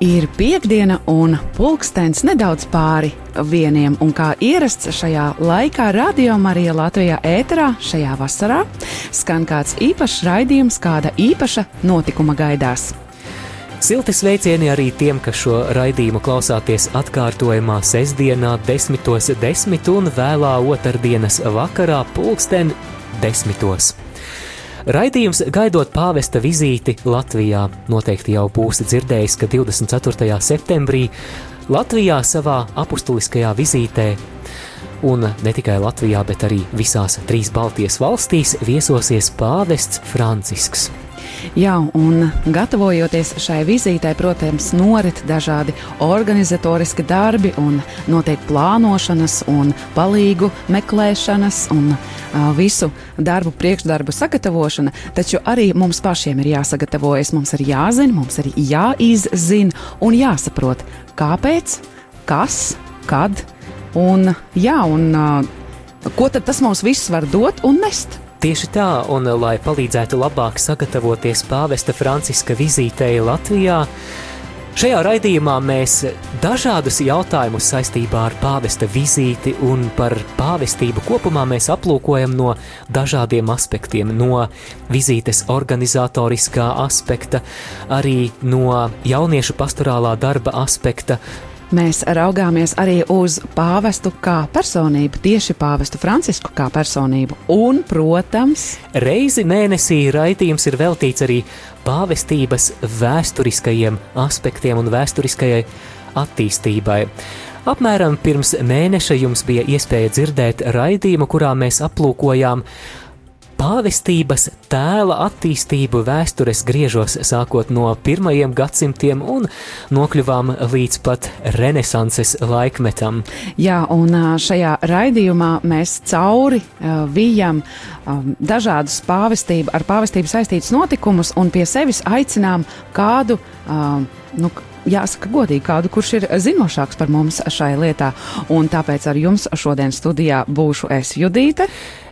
Ir piekdiena un pulkstenis nedaudz pāri vieniem, un kā ierasts šajā laikā, Radio Marija Latvijā ēterā šajā vasarā skan kāds īpašs raidījums, kāda īpaša notikuma gaidās. Silti sveicieni arī tiem, kas šo raidījumu klausāties atkārtojumā sestdienā, 10.10 10 un vēlā otrdienas vakarā, pulksten 10. Raidījums gaidot pāvesta vizīti Latvijā noteikti jau būs dzirdējis, ka 24. septembrī Latvijā savā apustuliskajā vizītē un ne tikai Latvijā, bet arī visās trīs Baltijas valstīs viesosies pāvests Francisks. Jā, un gatavojoties šai vizītei, protams, norit dažādi organizatoriski darbi un notiek plānošanas un palīgu meklēšanas un uh, visu darbu priekšdarbu sagatavošana, taču arī mums pašiem ir jāsagatavojas, mums ir jāzina, mums ir jāizzina un jāsaprot, kāpēc, kas, kad un, jā, un uh, ko tad tas mums viss var dot un nest. Tieši tā, un lai palīdzētu labāk sagatavoties pāvesta Franciska vizītei Latvijā, šajā raidījumā mēs dažādus jautājumus saistībā ar pāvesta vizīti un par pāvestību kopumā mēs aplūkojam no dažādiem aspektiem, no vizītes organizatoriskā aspekta, arī no jauniešu pastorālā darba aspekta, Mēs raugāmies arī uz pāvestu kā personību, tieši pāvestu Francisku kā personību. Un, protams, reizi mēnesī raidījums ir veltīts arī pāvestības vēsturiskajiem aspektiem un vēsturiskajai attīstībai. Apmēram pirms mēneša jums bija iespēja dzirdēt raidījumu, kurā mēs aplūkojām pāvestības tēla attīstību vēstures griežos sākot no pirmajiem gadsimtiem un nokļuvām līdz pat renesanses laikmetam. Jā, un šajā raidījumā mēs cauri uh, vijam um, dažādus pāvestību, ar pāvestību saistītus notikumus un pie sevis aicinām kādu, um, nu, jāsaka, godīgi kādu, kurš ir zinošāks par mums šai lietā. Un tāpēc ar jums šodien studijā būšu es Judīte.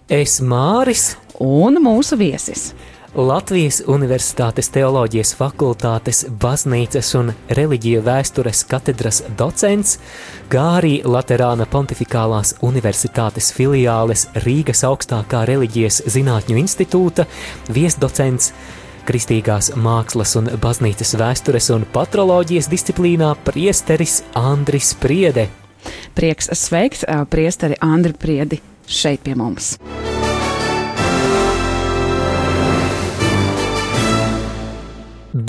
Es Māris un mūsu viesis. Latvijas Universitātes teoloģijas fakultātes baznīcas un reliģiju vēstures katedras docents, kā arī Laterāna Pontificālās Universitātes filiāles Rīgas augstākā reliģijas zinātņu institūta viesdocents, kristīgās mākslas un baznīcas vēstures un patroloģijas disciplīnā priesteris Andris Priede. Prieks sveikt priesteri Andri Priedi šeit pie mums!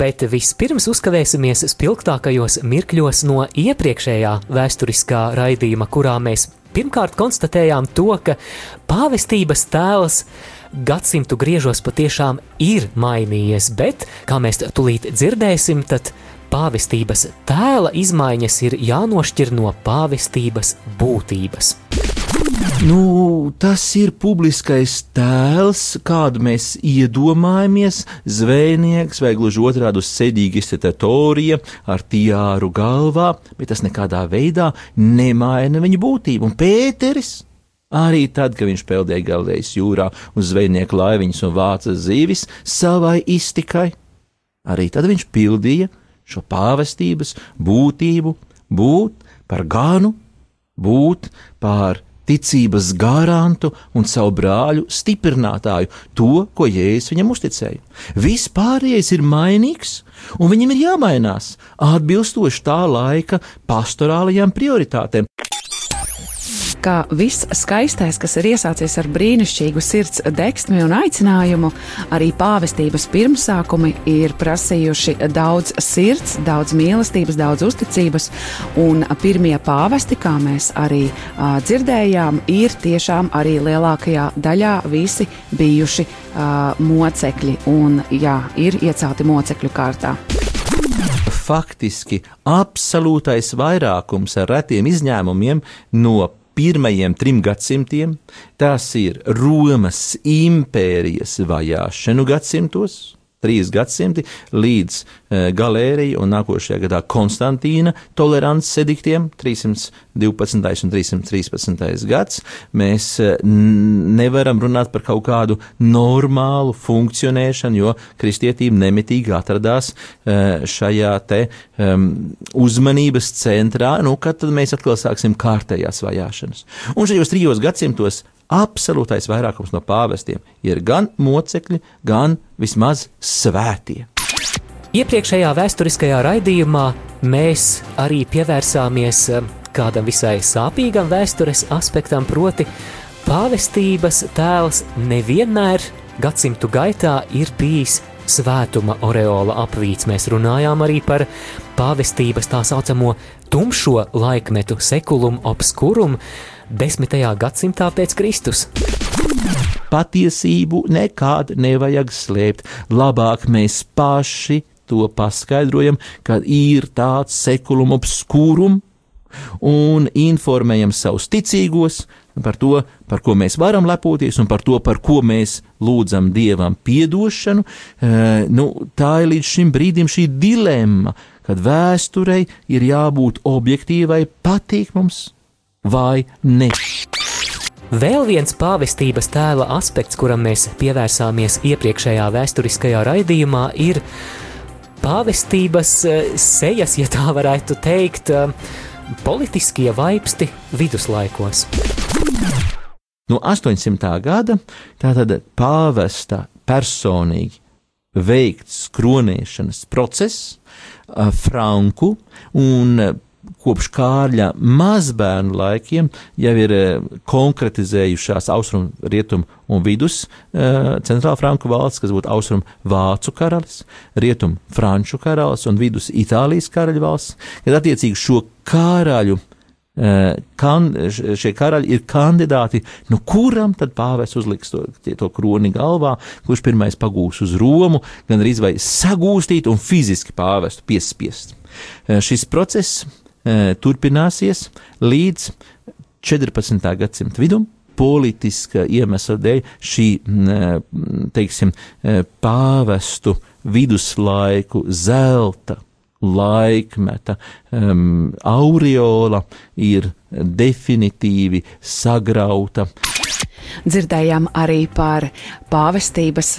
Bet vispirms uzkavēsimies spilgtākajos mirkļos no iepriekšējā vēsturiskā raidījuma, kurā mēs pirmkārt konstatējām to, ka pāvestības tēls gadsimtu griežos patiešām ir mainījies, bet, kā mēs tūlīt dzirdēsim, tad pāvestības tēla izmaiņas ir jānošķir no pāvestības būtības. Nu, tas ir publiskais tēls, kādu mēs iedomājamies. Zvejnieks vai gluži otrādi uz sēdīgi iztetatorija ar tiāru galvā, bet tas nekādā veidā nemaina viņa būtību. Un Pēteris Arī tad, kad viņš peldēja Galilejas jūrā uz zvejnieku laiviņas un vāca zīvis savai iztikai, arī tad viņš pildīja šo pāvestības būtību, būt par ganu, būt par ticības garantu un savu brāļu stiprinātāju, to, ko Jēzus viņam uzticēja. Viss pārējais ir mainīgs, un viņam ir jāmainās atbilstoši tā laika pastorālajām prioritātēm. Ka viss skaistais, kas ir iesācies ar brīnišķīgu sirds deksmi un aicinājumu, arī pāvestības pirmsākumi ir prasījuši daudz sirds, daudz mīlestības, daudz uzticības, un pirmie pāvesti, kā mēs arī uh, dzirdējām, ir tiešām arī lielākajā daļā visi bijuši uh, mocekļi, un jā, ir iecelti mocekļu kārtā. Faktiski absolūtais vairākums ar retiem izņēmumiem no pirmajiem trim gadsimtiem, tas ir Romas impērijas vajāšanu gadsimtos, trīs gadsimti līdz uh, galērija un nākošajā gadā Konstantīna tolerants ediktiem 312. un 313. gads. Mēs uh, nevaram runāt par kaut kādu normālu funkcionēšanu, jo kristietība nemitīgi atradās uh, šajā te uzmanības centrā, nu, kad tad mēs atkal sāksim kārtējās vajāšanas. Un šajos trijos gadsimtos absolūtais vairākums no pāvestiem ir gan mocekļi, gan vismaz svētie. Iepriekšējā vēsturiskajā raidījumā mēs arī pievērsāmies eh, kādam visai sāpīgam vēstures aspektam, proti, pāvestības tēls nevienmēr gadsimtu gaitā ir bijis svētuma oreola apvīts. Mēs runājām arī par pāvestības tā saucamo tumšo laikmetu, sekulumu obskurumu, desmitajā gadsimtā pēc Kristus. Patiesību nekad nevajag slēpt. Labāk mēs paši to paskaidrojam, ka ir tāds sekulum obskūrum un informējam savus ticīgos par to, par ko mēs varam lepoties un par to, par ko mēs lūdzam Dievam piedošanu. E, nu, tā ir līdz šim brīdim šī dilemma, kad vēsturei ir jābūt objektīvai, patīk mums vai ne. Vēl viens pāvestības tēla aspekts, kuram mēs pievērsāmies iepriekšējā vēsturiskajā raidījumā, ir pāvestības eh, sejas, ja tā varētu teikt, eh, politiskie vaipsti viduslaikos. No 800. gada tātad pāvesta personīgi veikts kronēšanas process, eh, Franku un kopš Kārļa mazbērnu laikiem jau ir eh, konkretizējušās austrumu, rietumu un vidus eh, centrāla franku valsts, kas būtu austrumu vācu karalis, rietumu franču karalis un vidus Itālijas karaļu valsts, kad attiecīgi šo karaļu eh, kan, šie karaļi ir kandidāti, nu kuram tad pāvis uzliks to, to kroni galvā, kurš pirmais pagūs uz Romu, gan arī vai sagūstīt un fiziski pāvestu piespiest. Šis process turpināsies līdz 14. gadsimta vidum. Politiska iemesla dēļ šī, e, teiksim, e, pāvestu viduslaiku zelta laikmeta um, aureola ir definitīvi sagrauta. Dzirdējām arī par pāvestības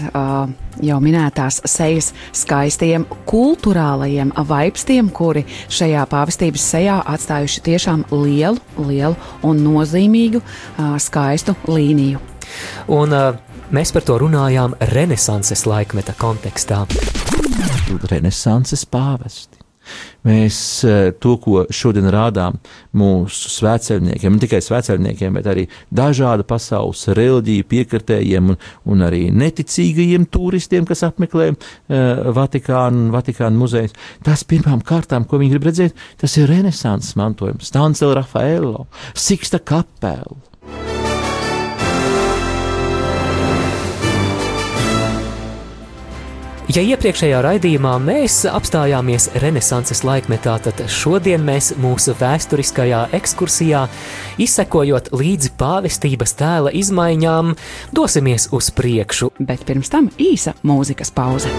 jau minētās sejas skaistiem kultūrālajiem vaipstiem, kuri šajā pāvestības sejā atstājuši tiešām lielu, lielu un nozīmīgu skaistu līniju. Un, Mēs par to runājām Renesanses laikmeta kontekstā. Renesanses pāvesti. Mēs eh, to, ko šodien rādām mūsu svētceļniekiem, ne tikai svētceļniekiem, bet arī dažādu pasaules reliģiju piekritējiem un, un arī neticīgajiem turistiem, kas apmeklē uh, Vatikānu un Vatikānu muzejus. Tas pirmām kārtām, ko viņi grib redzēt, tas ir renesanses mantojums, Stancela Rafaelo, Siksta kapela Ja iepriekšējā raidījumā mēs apstājāmies Renesanses laikmetā, tad šodien mēs mūsu vēsturiskajā ekskursijā, izsekojot līdzi pāvestības tēla izmaiņām, dosimies uz priekšu. Bet pirms tam īsa mūzikas pauze.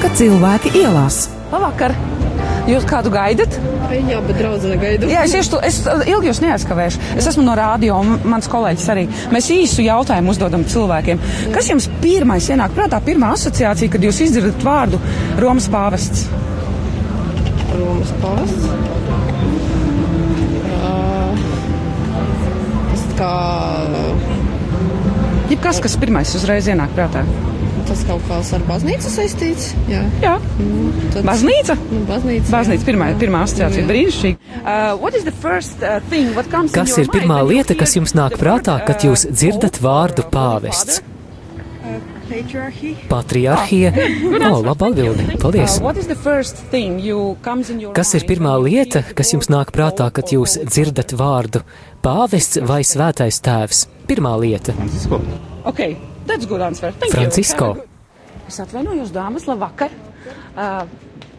Saka cilvēki ielās? Labvakar! Jūs kādu gaidat? Jā, bet draudzene gaidu. Jā, es, iešu, es ilgi jūs neaizkavēšu. Es esmu no rādio, un mans kolēģis arī. Mēs īsu jautājumu uzdodam cilvēkiem. Kas jums pirmais ienāk prātā, pirmā asociācija, kad jūs izdzirdat vārdu Romas pāvests? Romas pāvests. Uh, tas kā. Jebkas, kas pirmais uzreiz ienāk prātā? Tas kaut kāds ar baznīcu saistīts. Jā. Jā. Nu, tad, Baznīca? Nu, baznīca. Baznīca pirmā, pirmā asociācija. Brīnišķīgi. Uh, what is the first uh, thing what comes in Kas your ir pirmā lieta, kas jums nāk the prātā, kad jūs uh, dzirdat Pope vārdu pāvests? Patriarchy. Patriarhija. O, laba atbildi. Paldies. Uh, what is the first thing you comes in your Kas ir mind pirmā lieta, kas jums nāk prātā, kad jūs dzirdat vārdu pāvests vai svētais tēvs? Pirmā lieta. Okay, that's good answer. Thank Francisko. you. Es atvainojos, dāmas, labvakar. Uh,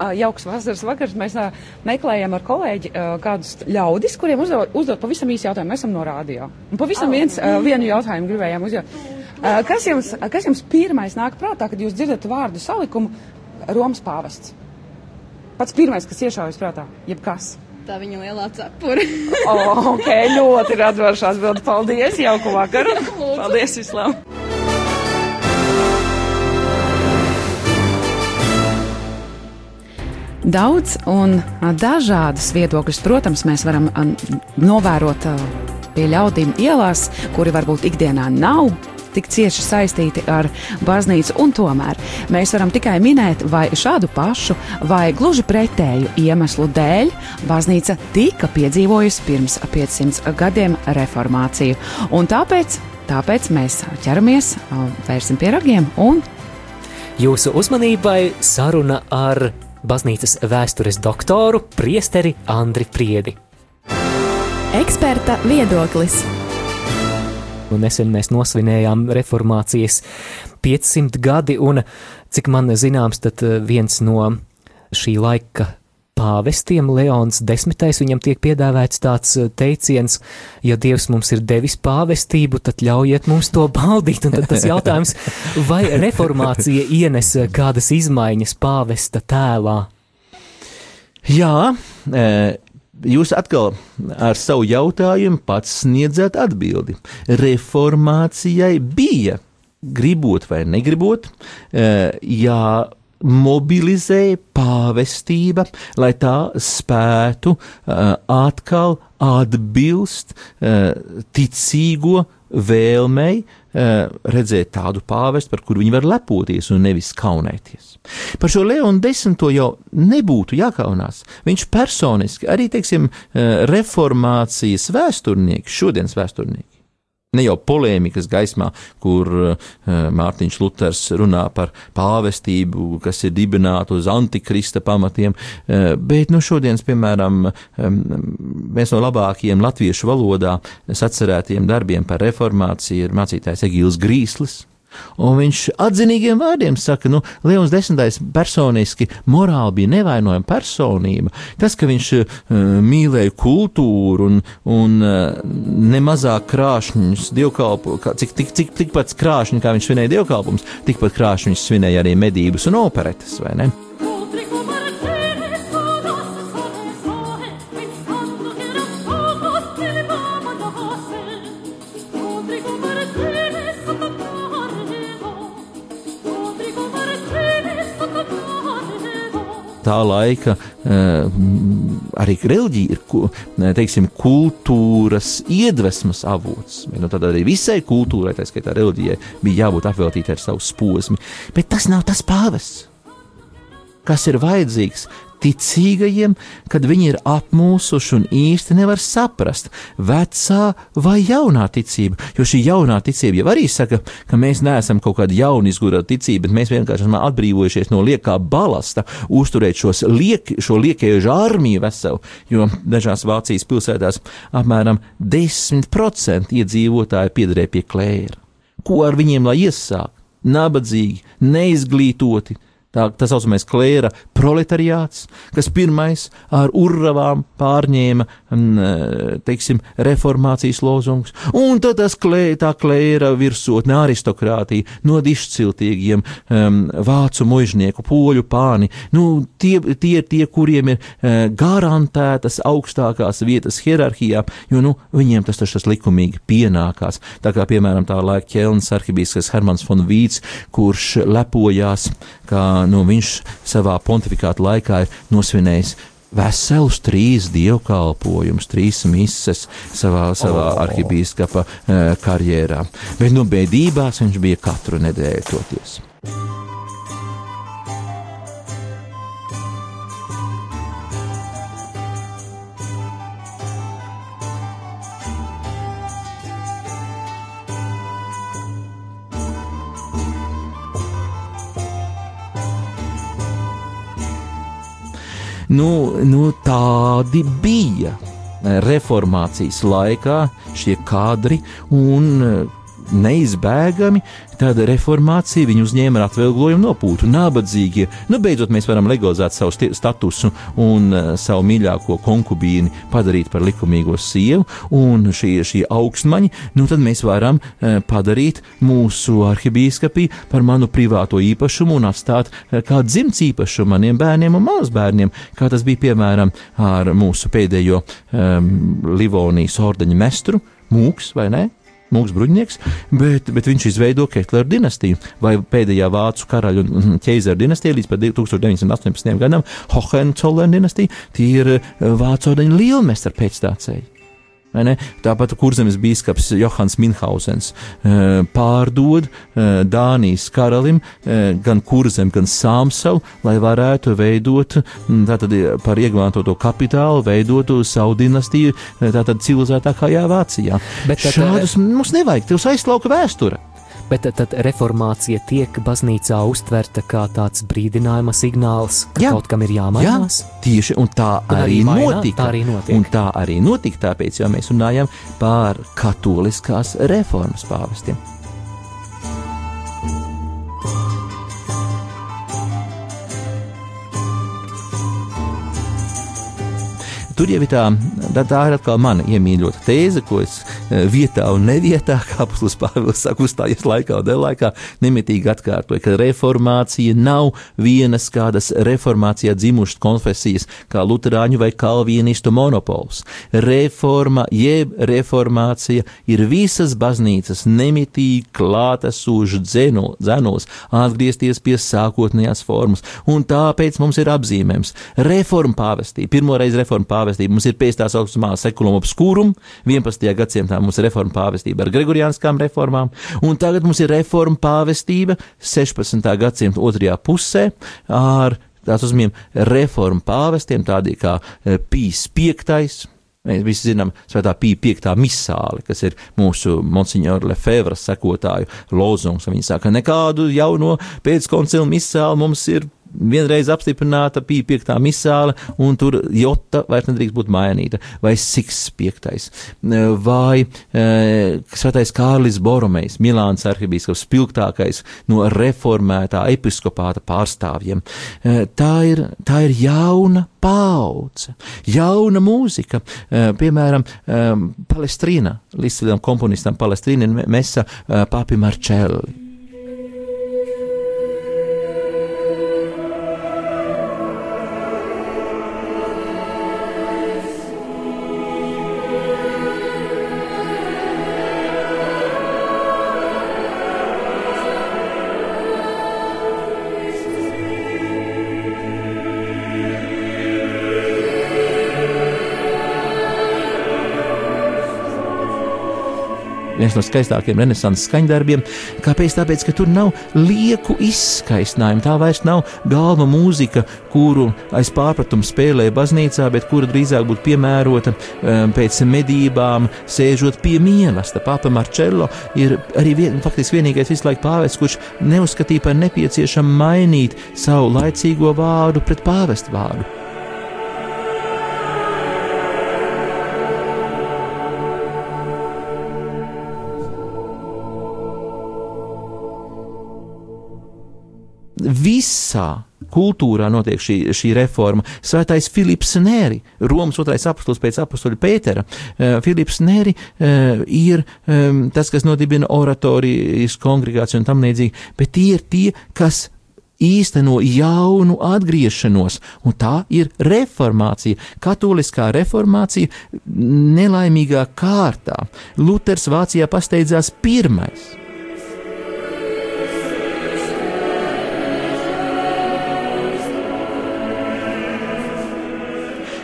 uh, jauks vasaras vakars. Mēs uh, meklējam ar kolēģi uh, kādus ļaudis, kuriem uzdod, uzdod pavisam īsi jautājumu. Mēs esam no rādio. Un pavisam viens, uh, vienu jautājumu gribējām uzdot. Uh, kas, jums, uh, kas jums pirmais nāk prātā, kad jūs dzirdat vārdu salikumu Romas pāvests? Pats pirmais, kas iešaujas prātā, jebkas. Tā viņa lielā cepura. Oh, ok, ļoti radošā atbilde. Paldies, jauku vakaru. Paldies, Islam. Daudz un a, dažādas viedokļus, protams, mēs varam novērot pie ļaudīm ielās, kuri varbūt ikdienā nav tik cieši saistīti ar baznīcu, un tomēr mēs varam tikai minēt, vai šādu pašu, vai gluži pretēju iemeslu dēļ baznīca tika piedzīvojusi pirms 500 gadiem reformāciju. Un tāpēc, tāpēc mēs ķeramies, vērsim pie ragiem un Jūsu uzmanībai saruna ar baznīcas vēstures doktoru priesteri Andri Priedi. Eksperta viedoklis. Un nesen mēs nosvinējām reformācijas 500 gadi, un cik man zināms, tad eh, viens no šī laika pāvestiem, Leons Desmitais, viņam tiek piedāvāts tāds eh, teiciens, ja Dievs mums ir devis pāvestību, tad ļaujiet mums to baudīt. Un tad tas jautājums, vai reformācija ienes kādas izmaiņas pāvesta tēlā? Jā, e, jūs atkal ar savu jautājumu pats sniedzat atbildi. Reformācijai bija, gribot vai negribot, e, jā, mobilizēja pāvestība, lai tā spētu uh, atkal atbilst uh, ticīgo vēlmei uh, redzēt tādu pāvestu, par kuru viņi var lepoties un nevis kaunēties. Par šo Leonu desmito jau nebūtu jākaunās. Viņš personiski, arī, teiksim, reformācijas vēsturnieki, šodienas vēsturnieki, Ne jau polēmikas gaismā, kur uh, Mārtiņš Luters runā par pāvestību, kas ir dibināta uz antikrista pamatiem, uh, bet nu šodienas, piemēram, viens no labākajiem latviešu valodā sacerētiem darbiem par reformāciju ir mācītājs Egīls Grīslis. Un viņš atzinīgiem vārdiem saka, nu, Leons desmitais personiski morāli bija nevainojama personība. Tas, ka viņš uh, mīlēja kultūru un, un uh, nemazāk krāšņus dievkalpu, kā- cik, tik, cik, tikpat krāšņi, kā viņš svinēja dievkalpumus, tikpat krāšņi viņš svinēja arī medības un operetes, vai ne? Tā laika uh, arī reliģija ir teiksim, kultūras iedvesmas avots. Nu, tad arī visai kultūrai, tā skaitā reliģijai, bija jābūt apveltītai ar savu posmu. Bet tas nav tas pāvests, kas ir vajadzīgs ticīgajiem, kad viņi ir apmūsuši un īsti nevar saprast, vecā vai jaunā ticība. Jo šī jaunā ticība jau arī saka, ka mēs neesam kaut kāda jauna izgudrota ticība, bet mēs vienkārši esam atbrīvojušies no liekā balasta, uzturēt šos liek, šo liekējušu armiju veselu, jo dažās Vācijas pilsētās apmēram 10% iedzīvotāji piederēja pie klēra. Ko ar viņiem lai iesāk? Nabadzīgi, neizglītoti, tā, tā saucamais klēra proletariāts, kas pirmais ar urravām pārņēma, teiksim, reformācijas lozungus, un tad tas klē, klēra virsotne aristokrātija no dišciltīgiem um, vācu mužnieku, poļu pāni, nu, tie, tie ir tie, kuriem ir uh, garantētas augstākās vietas hierarhijā, jo, nu, viņiem tas tas likumīgi pienākās. Tā kā, piemēram, tā laika ķelnes arhibīskais Hermans von Vīts, kurš lepojās, ka nu, viņš savā pontifikāta laikā ir nosvinējis veselus trīs dievkalpojumus, trīs mises savā, savā oh. arhibīskapa uh, karjerā. Bet no nu, bēdībās viņš bija katru nedēļu toties. Nu, nu, tādi bija reformācijas laikā šie kadri un neizbēgami Tāda reformācija viņu uzņēma ar atvieglojumu nopūtu. Nabadzīgie, nu beidzot mēs varam legalizēt savu statusu un uh, savu mīļāko konkubīni padarīt par likumīgo sievu, un šie, šie augstmaņi, nu tad mēs varam uh, padarīt mūsu arhibīskapī par manu privāto īpašumu un atstāt uh, kā dzimts īpašumu maniem bērniem un mazbērniem, kā tas bija piemēram ar mūsu pēdējo um, Livonijas ordeņa mestru, Mūks vai ne? Mūks bruņinieks, bet, bet viņš izveido Ketlera dinastiju vai pēdējā vācu karaļu un ķēzara dinastija līdz 1918. gadam Hohenzollern dinastija. Tie ir eh, vācu ordeņa lielmestri pēcstācēji. Tāpat kurzemes biskups Johans Minhausens eh, pārdod eh, Dānijas karalim eh, gan kurzem, gan sāmsalu, lai varētu veidot mm, tātad, par iegmantoto kapitālu, veidot savu dinastiju tātad civilizētākajā Vācijā. Bet tad, šādus mums nevajag, tev aizslauka vēsture bet tad reformācija tiek baznīcā uztverta kā tāds brīdinājuma signāls, ka jā. kaut kam ir jāmainās. Jā, tieši un tā un arī, arī mainā, notika. Tā arī notiek. Un tā arī notika, tāpēc jau mēs runājam par katoliskās reformas pāvestiem. Tur jau ir tā, tā, tā ir atkal mana iemīļota tēze, ko es e, vietā un nevietā, kā Pāvils Pāvils saka, uzstājies laikā un dēlaikā, nemitīgi atkārtoja, ka reformācija nav vienas kādas reformācijā dzimušas konfesijas, kā luterāņu vai kalvienistu monopols. Reforma jeb reformācija ir visas baznīcas nemitīgi klātesošs dzenuls, atgriezties pie sākotnējās formas, un tāpēc mums ir apzīmējums reforma pāvestī, pirmoreiz reforma pāvestī pāvestība. Mums ir pēc tā saucamā sekuluma obskūruma, 11. gadsimtā mums ir reforma pāvestība ar gregoriāniskām reformām, un tagad mums ir reforma pāvestība 16. gadsimta otrajā pusē ar tās uzmiem reformu pāvestiem, tādi kā eh, Pīs V. Mēs visi zinām, Svētā Pīja piektā misāli, kas ir mūsu monsignora Lefevra sekotāju lozungs. Viņi saka, nekādu jauno pēckoncilu misāli mums ir vienreiz apstiprināta bija piektā misāle, un tur jota vairs nedrīkst būt mainīta, vai siks piektais, vai e, svētais Kārlis Boromejs, Milāns arhibīskaps, spilgtākais no reformētā episkopāta pārstāvjiem. E, tā ir, tā ir jauna paudze, jauna mūzika, e, piemēram, e, Palestrīna, līdzcīlam komponistam Palestrīna Mesa e, Papi Marčelli. Viens no skaistākajiem renesanses skaņdarbiem. Kāpēc? Tāpēc, ka tur nav lieku izskaistinājumu. Tā vairs nav galva mūzika, kuru aiz pārpratumu spēlē baznīcā, bet kura drīzāk būtu piemērota um, pēc medībām, sēžot pie mīlestības. Papa Marčello ir arī vien, faktiski vienīgais visu laiku pāvests, kurš neuzskatīja par nepieciešamu mainīt savu laicīgo vārdu pret pāvestu vārdu. Visā kultūrā notiek šī, šī reforma. Svētais Filips Nēri, Romas otrais apustulis pēc apustuļa Pētera, uh, Filips Nēri uh, ir um, tas, kas nodibina oratorijas kongregāciju un tam līdzīgi, bet tie ir tie, kas īsteno jaunu atgriešanos, un tā ir reformācija, katoliskā reformācija nelaimīgā kārtā. Luters Vācijā pasteidzās pirmais.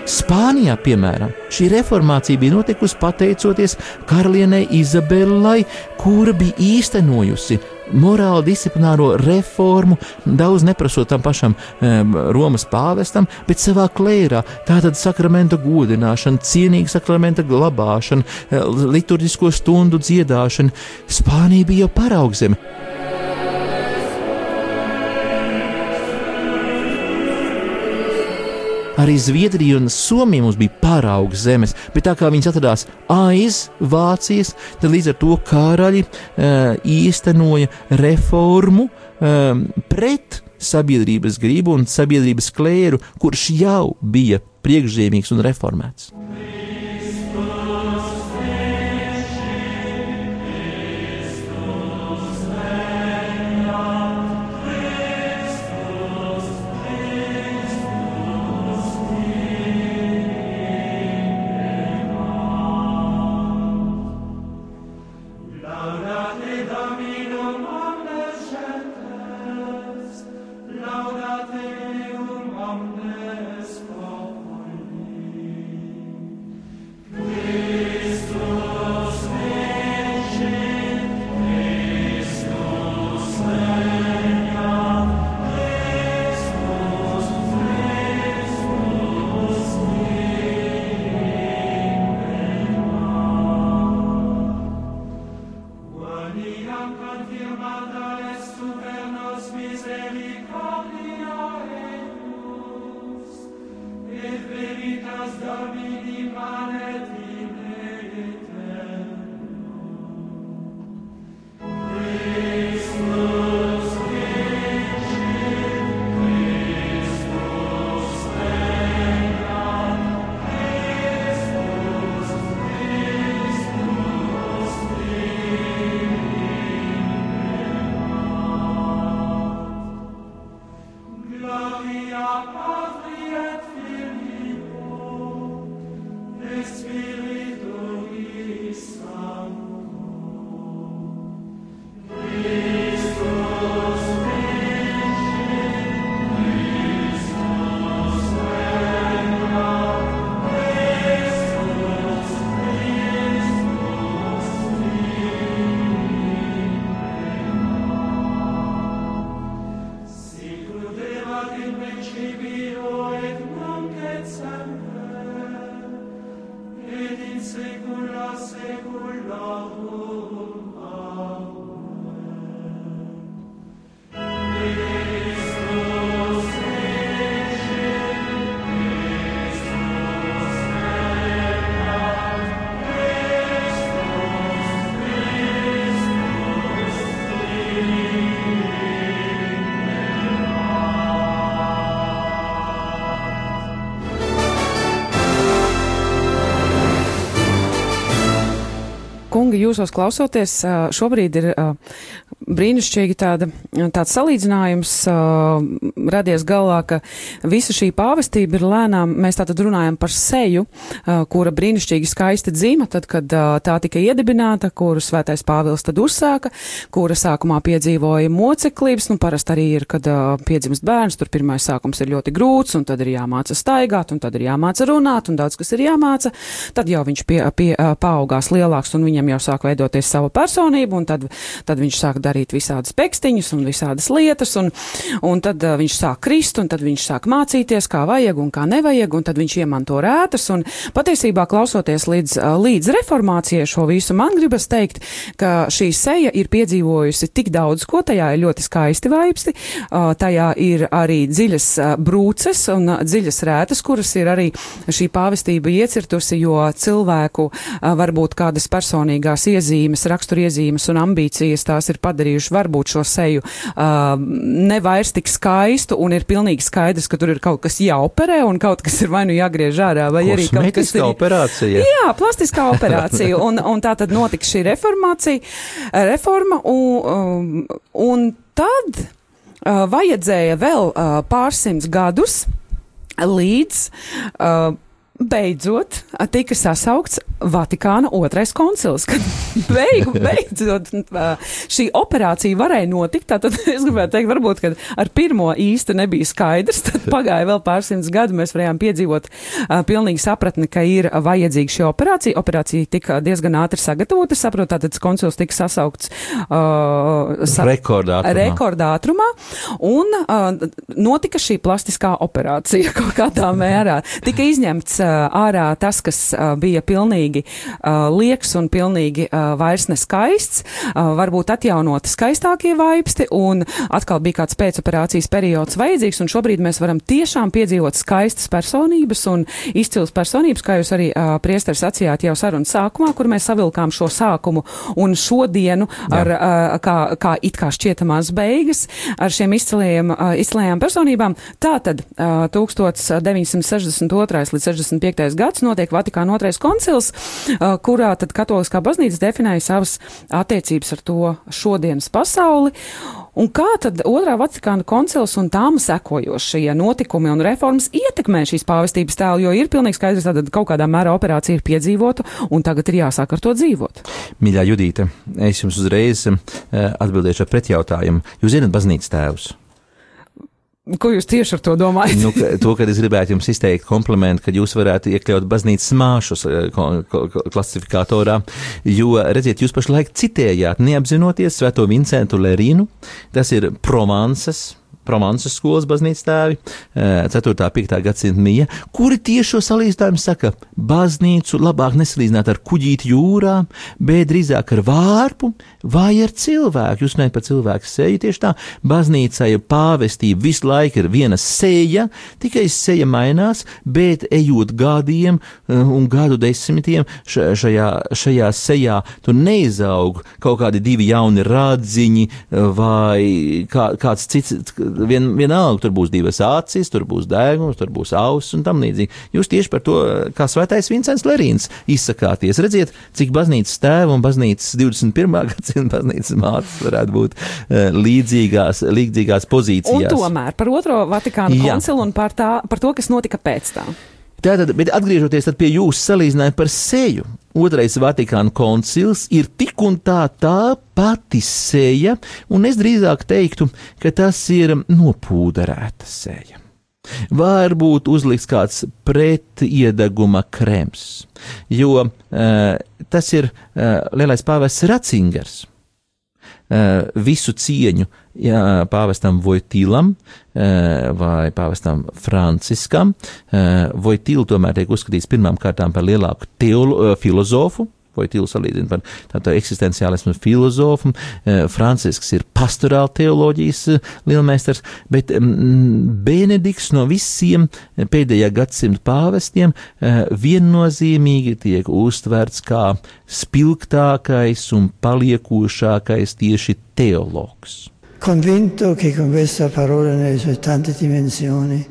Spānijā, piemēram, šī reformācija bija notikusi pateicoties karalienei Izabelai, kura bija īstenojusi morāli disciplināro reformu, daudz neprasot tam pašam um, Romas pāvestam, bet savā klērā. Tātad sakramenta godināšana, cienīga sakramenta glabāšana, eh, liturģisko stundu dziedāšana. Spānija bija jau paraudzeme. Arī Zviedrija un Somija mums bija paraugs zemes, bet tā kā viņas atradās aiz Vācijas, tad līdz ar to karaļi uh, īstenoja reformu um, pret sabiedrības gribu un sabiedrības klēru, kurš jau bija priekšzīmīgs un reformēts. Kungi, jūsos klausoties, šobrīd ir brīnišķīgi tāda, tāds salīdzinājums uh, radies galvā, ka visa šī pāvestība ir lēnām, mēs tātad runājam par seju, uh, kura brīnišķīgi skaisti dzīma, tad, kad uh, tā tika iedibināta, kuru svētais Pāvils tad uzsāka, kura sākumā piedzīvoja moceklības, nu parasti arī ir, kad uh, piedzimst bērns, tur pirmais sākums ir ļoti grūts, un tad ir jāmāca staigāt, un tad ir jāmāca runāt, un daudz kas ir jāmāca, tad jau viņš pie, pie, uh, paaugās lielāks, un viņam jau sāk veidoties sava personība, un tad, tad viņš sāk darīt darīt visādas pekstiņas un visādas lietas, un, un tad uh, viņš sāk krist, un tad viņš sāk mācīties, kā vajag un kā nevajag, un tad viņš iemanto rētas, un patiesībā klausoties līdz, uh, līdz reformācijai šo visu, man gribas teikt, ka šī seja ir piedzīvojusi tik daudz, ko tajā ir ļoti skaisti vaipsti, uh, tajā ir arī dziļas uh, brūces un uh, dziļas rētas, kuras ir arī šī pāvestība iecirtusi, jo cilvēku varbūt kādas personīgās iezīmes, raksturiezīmes un ambīcijas tās ir padarījuši varbūt šo seju uh, ne vairs tik skaistu un ir pilnīgi skaidrs, ka tur ir kaut kas jāoperē un kaut kas ir vai nu jāgriež ārā, vai arī kaut kas ir. operācija. Jā, plastiskā operācija. un, un tā tad notika šī reformācija, reforma un, um, un tad uh, vajadzēja vēl uh, pārsimts gadus līdz uh, beidzot tika sasaukts Vatikāna otrais koncils, kad beigu, beidzot šī operācija varēja notikt. Tātad es gribētu teikt, varbūt, kad ar pirmo īsti nebija skaidrs, tad pagāja vēl pārsimts gadu, mēs varējām piedzīvot uh, pilnīgi sapratni, ka ir vajadzīga šī operācija. Operācija tika diezgan ātri sagatavota, saprotu, tātad koncils tika sasaukts uh, sa rekordātrumā. rekordātrumā, un uh, notika šī plastiskā operācija kaut kādā mērā. Tika izņemts ārā tas, kas bija pilnīgi lieks un pilnīgi vairs neskaists, varbūt atjaunoti skaistākie vaipsti, un atkal bija kāds pēcoperācijas periods vajadzīgs, un šobrīd mēs varam tiešām piedzīvot skaistas personības un izcils personības, kā jūs arī priestars sacījāt jau sarunas sākumā, kur mēs savilkām šo sākumu un šodienu ar, Jā. kā, kā it kā šķietamās beigas ar šiem izcilajiem, izcilajām personībām. Tātad 1962. līdz 60. 65. gads notiek Vatikāna otrais koncils, kurā tad katoliskā baznīca definēja savas attiecības ar to šodienas pasauli. Un kā tad otrā Vatikāna koncils un tām sekojošie notikumi un reformas ietekmē šīs pāvestības tēlu, jo ir pilnīgi skaidrs, ka kaut kādā mērā operācija ir piedzīvota un tagad ir jāsāk ar to dzīvot. Mīļā Judīte, es jums uzreiz atbildēšu ar pretjautājumu. Jūs zinat baznīcas tēvus? Ko jūs tieši ar to domājat? nu, ka, to, kad es gribētu jums izteikt komplimentu, ka jūs varētu iekļaut baznīcas māšus eh, klasifikatorā, jo, redziet, jūs pašlaik citējāt, neapzinoties Svēto Vincentu Lerīnu, tas ir Provansas Promansas skolas baznīcas tēvi, 4. un 5. gadsimta mija, kuri tieši šo salīdzinājumu saka, baznīcu labāk nesalīdzināt ar kuģīti jūrā, bet drīzāk ar vārpu vai ar cilvēku. Jūs neesat par cilvēku seju, tieši tā, baznīcai pāvestība visu laiku ir viena seja, tikai seja mainās, bet ejot gadiem un gadu desmitiem šajā, šajā sejā, tur neizaug kaut kādi divi jauni radziņi vai kā, kāds cits vien, vienalga, tur būs divas acis, tur būs dēgums, tur būs auss un tam līdzīgi. Jūs tieši par to, kā svētais Vincents Lerīns, izsakāties. Redziet, cik baznīcas tēva un baznīcas 21. gadsimta baznīcas mātes varētu būt uh, līdzīgās, līdzīgās pozīcijās. Un tomēr par otro Vatikānu koncilu un par, tā, par to, kas notika pēc tā. Tātad, bet atgriežoties pie jūsu salīdzinājuma par seju, otrais Vatikāna koncils ir tik un tā tā pati seja, un es drīzāk teiktu, ka tas ir nopūderēta seja. Varbūt uzliks kāds pretiedeguma krems, jo uh, tas ir uh, lielais pāvests Ratzingers. Uh, visu cieņu jā, pāvestam Vojtīlam eh, vai pāvestam Franciskam. Eh, Vojtīlu tomēr tiek uzskatīts pirmām kārtām par lielāku teolo, eh, filozofu. Vojtīlu salīdzina par tādu eksistenciālismu filozofu. Francisks ir pastorāla teoloģijas lielmeistars, bet mm, Benedikts no visiem pēdējā gadsimta pāvestiem viennozīmīgi tiek uztverts kā spilgtākais un paliekošākais tieši teologs convinto che con questa parola nelle sue tante dimensioni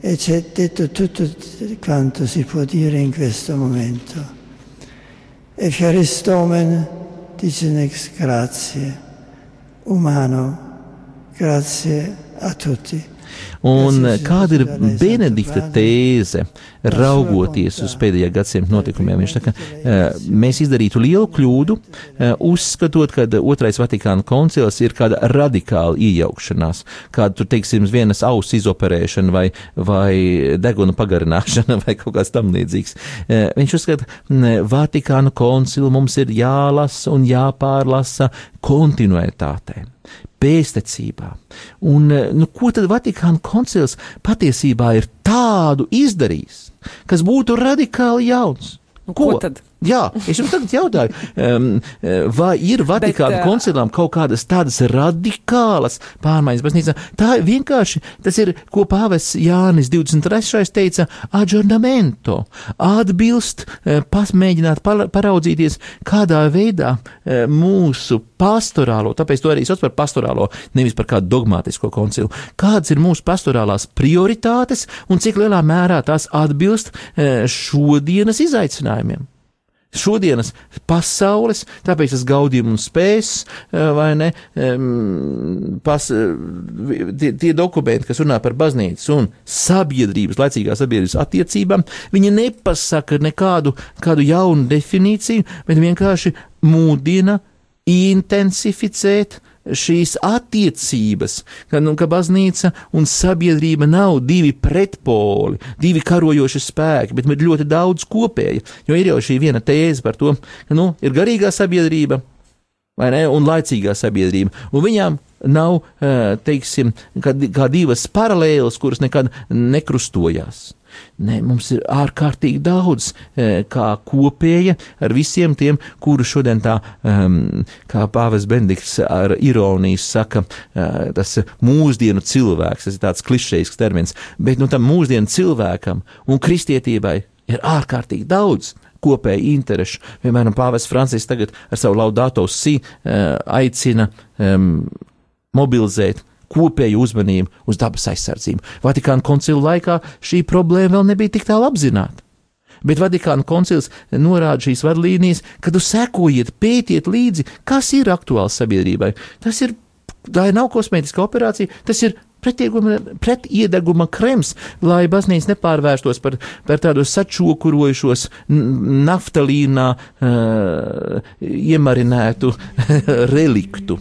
e c'è detto tutto quanto si può dire in questo momento. Eucharistomen dicenex grazie, umano, grazie a tutti. Un kāda ir Benedikta tēze, raugoties uz pēdējā gadsimta notikumiem? Viņš saka, mēs izdarītu lielu kļūdu, uzskatot, ka otrais Vatikāna koncils ir kāda radikāla iejaukšanās, kāda, tur, teiksim, vienas auss izoperēšana vai, vai deguna pagarināšana vai kaut kāds tam līdzīgs. Viņš uzskata, Vatikāna koncilu mums ir jālasa un jāpārlasa kontinuitātē pēstniecībā. Un eh, nu, ko tad Vatikāna koncils patiesībā ir tādu izdarījis, kas būtu radikāli jauns? Nu, ko? ko tad? Jā, es jums tagad jautāju, um, vai ir Vatikāna ā, koncilām kaut kādas tādas radikālas pārmaiņas baznīcā? Tā vienkārši tas ir, ko pāvests Jānis 23. teica, adžornamento, atbilst, eh, pasmēģināt paraudzīties, kādā veidā eh, mūsu pastorālo, tāpēc to arī sauc par pastorālo, nevis par kādu dogmātisko koncilu, kādas ir mūsu pastorālās prioritātes un cik lielā mērā tās atbilst eh, šodienas izaicinājumiem šodienas pasaules, tāpēc tas gaudījums un spējas, eh, vai ne, pas, eh, tie, tie dokumenti, kas runā par baznīcas un sabiedrības, laicīgās sabiedrības attiecībām, viņi nepasaka nekādu kādu jaunu definīciju, bet vienkārši mūdina intensificēt šīs attiecības, ka, nu, ka baznīca un sabiedrība nav divi pretpoli, divi karojoši spēki, bet ir ļoti daudz kopēja. Jo ir jau šī viena tēze par to, ka nu, ir garīgā sabiedrība ne, un laicīgā sabiedrība, un viņām nav, eh, teiksim, kā divas paralēlas, kuras nekad nekrustojās. Nē, mums ir ārkārtīgi daudz e, kā kopēja ar visiem tiem, kuru šodien tā, um, kā Pāvils Bendikts ar ironiju saka, uh, tas mūsdienu cilvēks, tas ir tāds klišejisks termins, bet nu tam mūsdienu cilvēkam un kristietībai ir ārkārtīgi daudz kopēju interešu. Piemēram, Pāvests Francis tagad ar savu laudāto si uh, aicina um, mobilizēt kopēju uzmanību uz dabas aizsardzību. Vatikāna koncila laikā šī problēma vēl nebija tik tālu apzināta. Bet Vatikāna koncils norāda šīs vadlīnijas, kad jūs sekojiet, pētiet līdzi, kas ir aktuāls sabiedrībai. Tas ir, tā nav kosmētiska operācija, tas ir pretiedeguma krems, lai baznīca nepārvērstos par, par tādu sačokurojušos, naftalīnā uh, iemarinētu reliktu.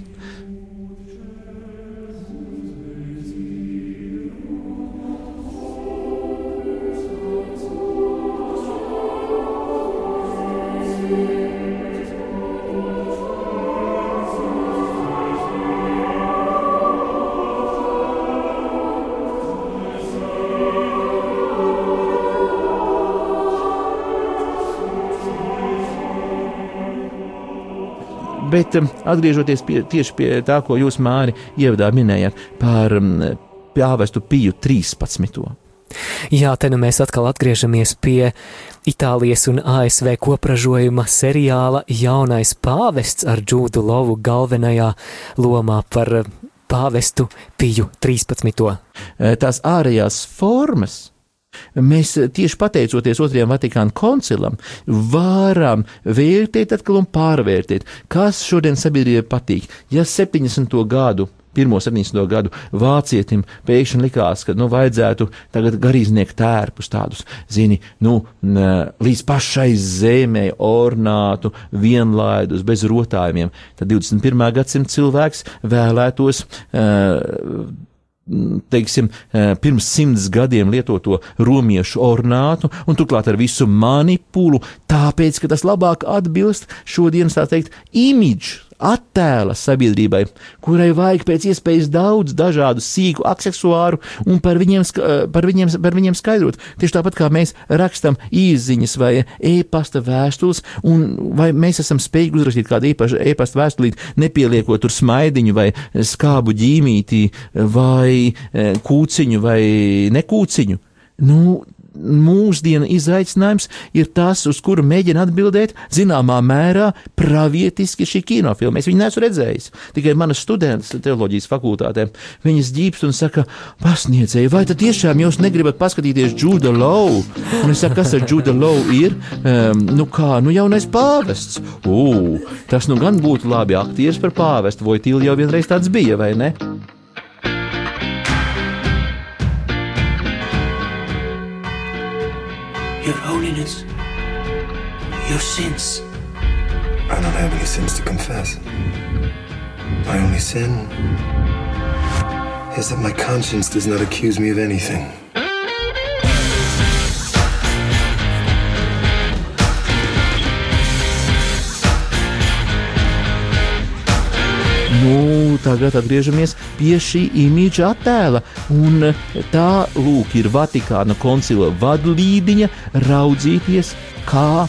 Bet um, atgriežoties pie, tieši pie tā, ko jūs, Māri, ievadā minējāt par um, pāvestu Piju 13. Jā, te nu mēs atkal atgriežamies pie Itālijas un ASV kopražojuma seriāla Jaunais pāvests ar Džūdu Lovu galvenajā lomā par eh, pāvestu Piju 13. Tās ārējās formas Mēs tieši pateicoties Otrajam Vatikāna koncilam, varam vērtēt atkal un pārvērtēt, kas šodien sabiedrībai patīk. Ja 70. gadu pirmo 70. gadu vācietim pēkšņi likās, ka nu, vajadzētu tagad garīdznieku tērpus tādus, zini, nu, līdz pašai zemē ornātu, vienlaidus, bez rotājumiem. Tad 21. gadsimta cilvēks vēlētos. Uh, teiksim, pirms simts gadiem lietoto romiešu ornātu, un turklāt ar visu manipulu, tāpēc, ka tas labāk atbilst šodienas, tā teikt, imidžu attēla sabiedrībai, kurai vajag pēc iespējas daudz dažādu sīku aksesuāru un par viņiem, par viņiem, par viņiem skaidrot. Tieši tāpat kā mēs rakstam īsiņas vai e-pasta vēstules, un vai mēs esam spējīgi uzrakstīt kādu īpašu e-pasta vēstulīti, nepieliekot tur smaidiņu vai skābu ģīmītī vai e, kūciņu vai nekūciņu. Nu, mūsdienu izaicinājums ir tas, uz kuru mēģina atbildēt zināmā mērā pravietiski šī kinofilma. Es viņu neesmu redzējis, tikai manas studentes teoloģijas fakultātē. Viņas ģīpst un saka, pasniedzēji, vai tad tiešām jūs negribat paskatīties Džuda Low? Un es saku, kas ar Džuda Low ir? Um, nu kā, nu jaunais pāvests. Ugh, tas nu gan būtu labi aktieris par pāvestu, vai tīli jau vienreiz tāds bija, vai ne? Your Holiness, your sins. I don't have any sins to confess. My only sin is that my conscience does not accuse me of anything. Nu, tagad atgriežamies pie šī imīča attēla. Un tā lūk, ir Vatikāna koncila vadlīdiņa raudzīties, kā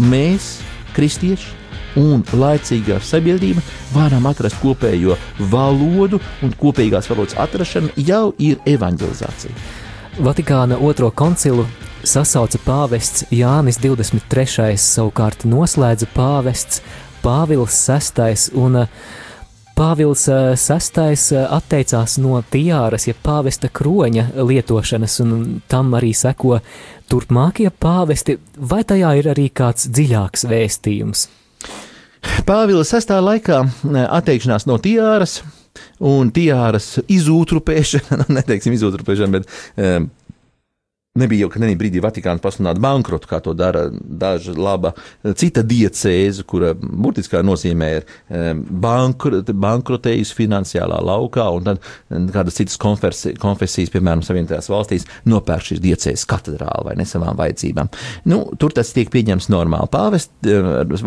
mēs, kristieši, un laicīgā sabiedrība varam atrast kopējo valodu, un kopīgās valodas atrašana jau ir evanģelizācija. Vatikāna otro koncilu sasauca pāvests Jānis 23. savukārt noslēdza pāvests Pāvils VI. un Pāvils VI atteicās no tiāras, ja pāvesta kroņa lietošanas, un tam arī seko turpmākie pāvesti, vai tajā ir arī kāds dziļāks vēstījums? Pāvila sastāvā laikā atteikšanās no tiāras un tiāras izūtrupēšana, neteiksim izūtrupēšana, bet Nebija jau nenī brīdī Vatikāna pasludināt bankrotu, kā to dara daža laba cita diecēze, kura burtiskā nozīmē ir bankr bankrotējusi finansiālā laukā, un tad kādas citas konfesijas, piemēram, Savienotajās valstīs, nopērk šīs diecēzes katedrāli vai ne savām vajadzībām. Nu, tur tas tiek pieņemts normāli. Pāvest,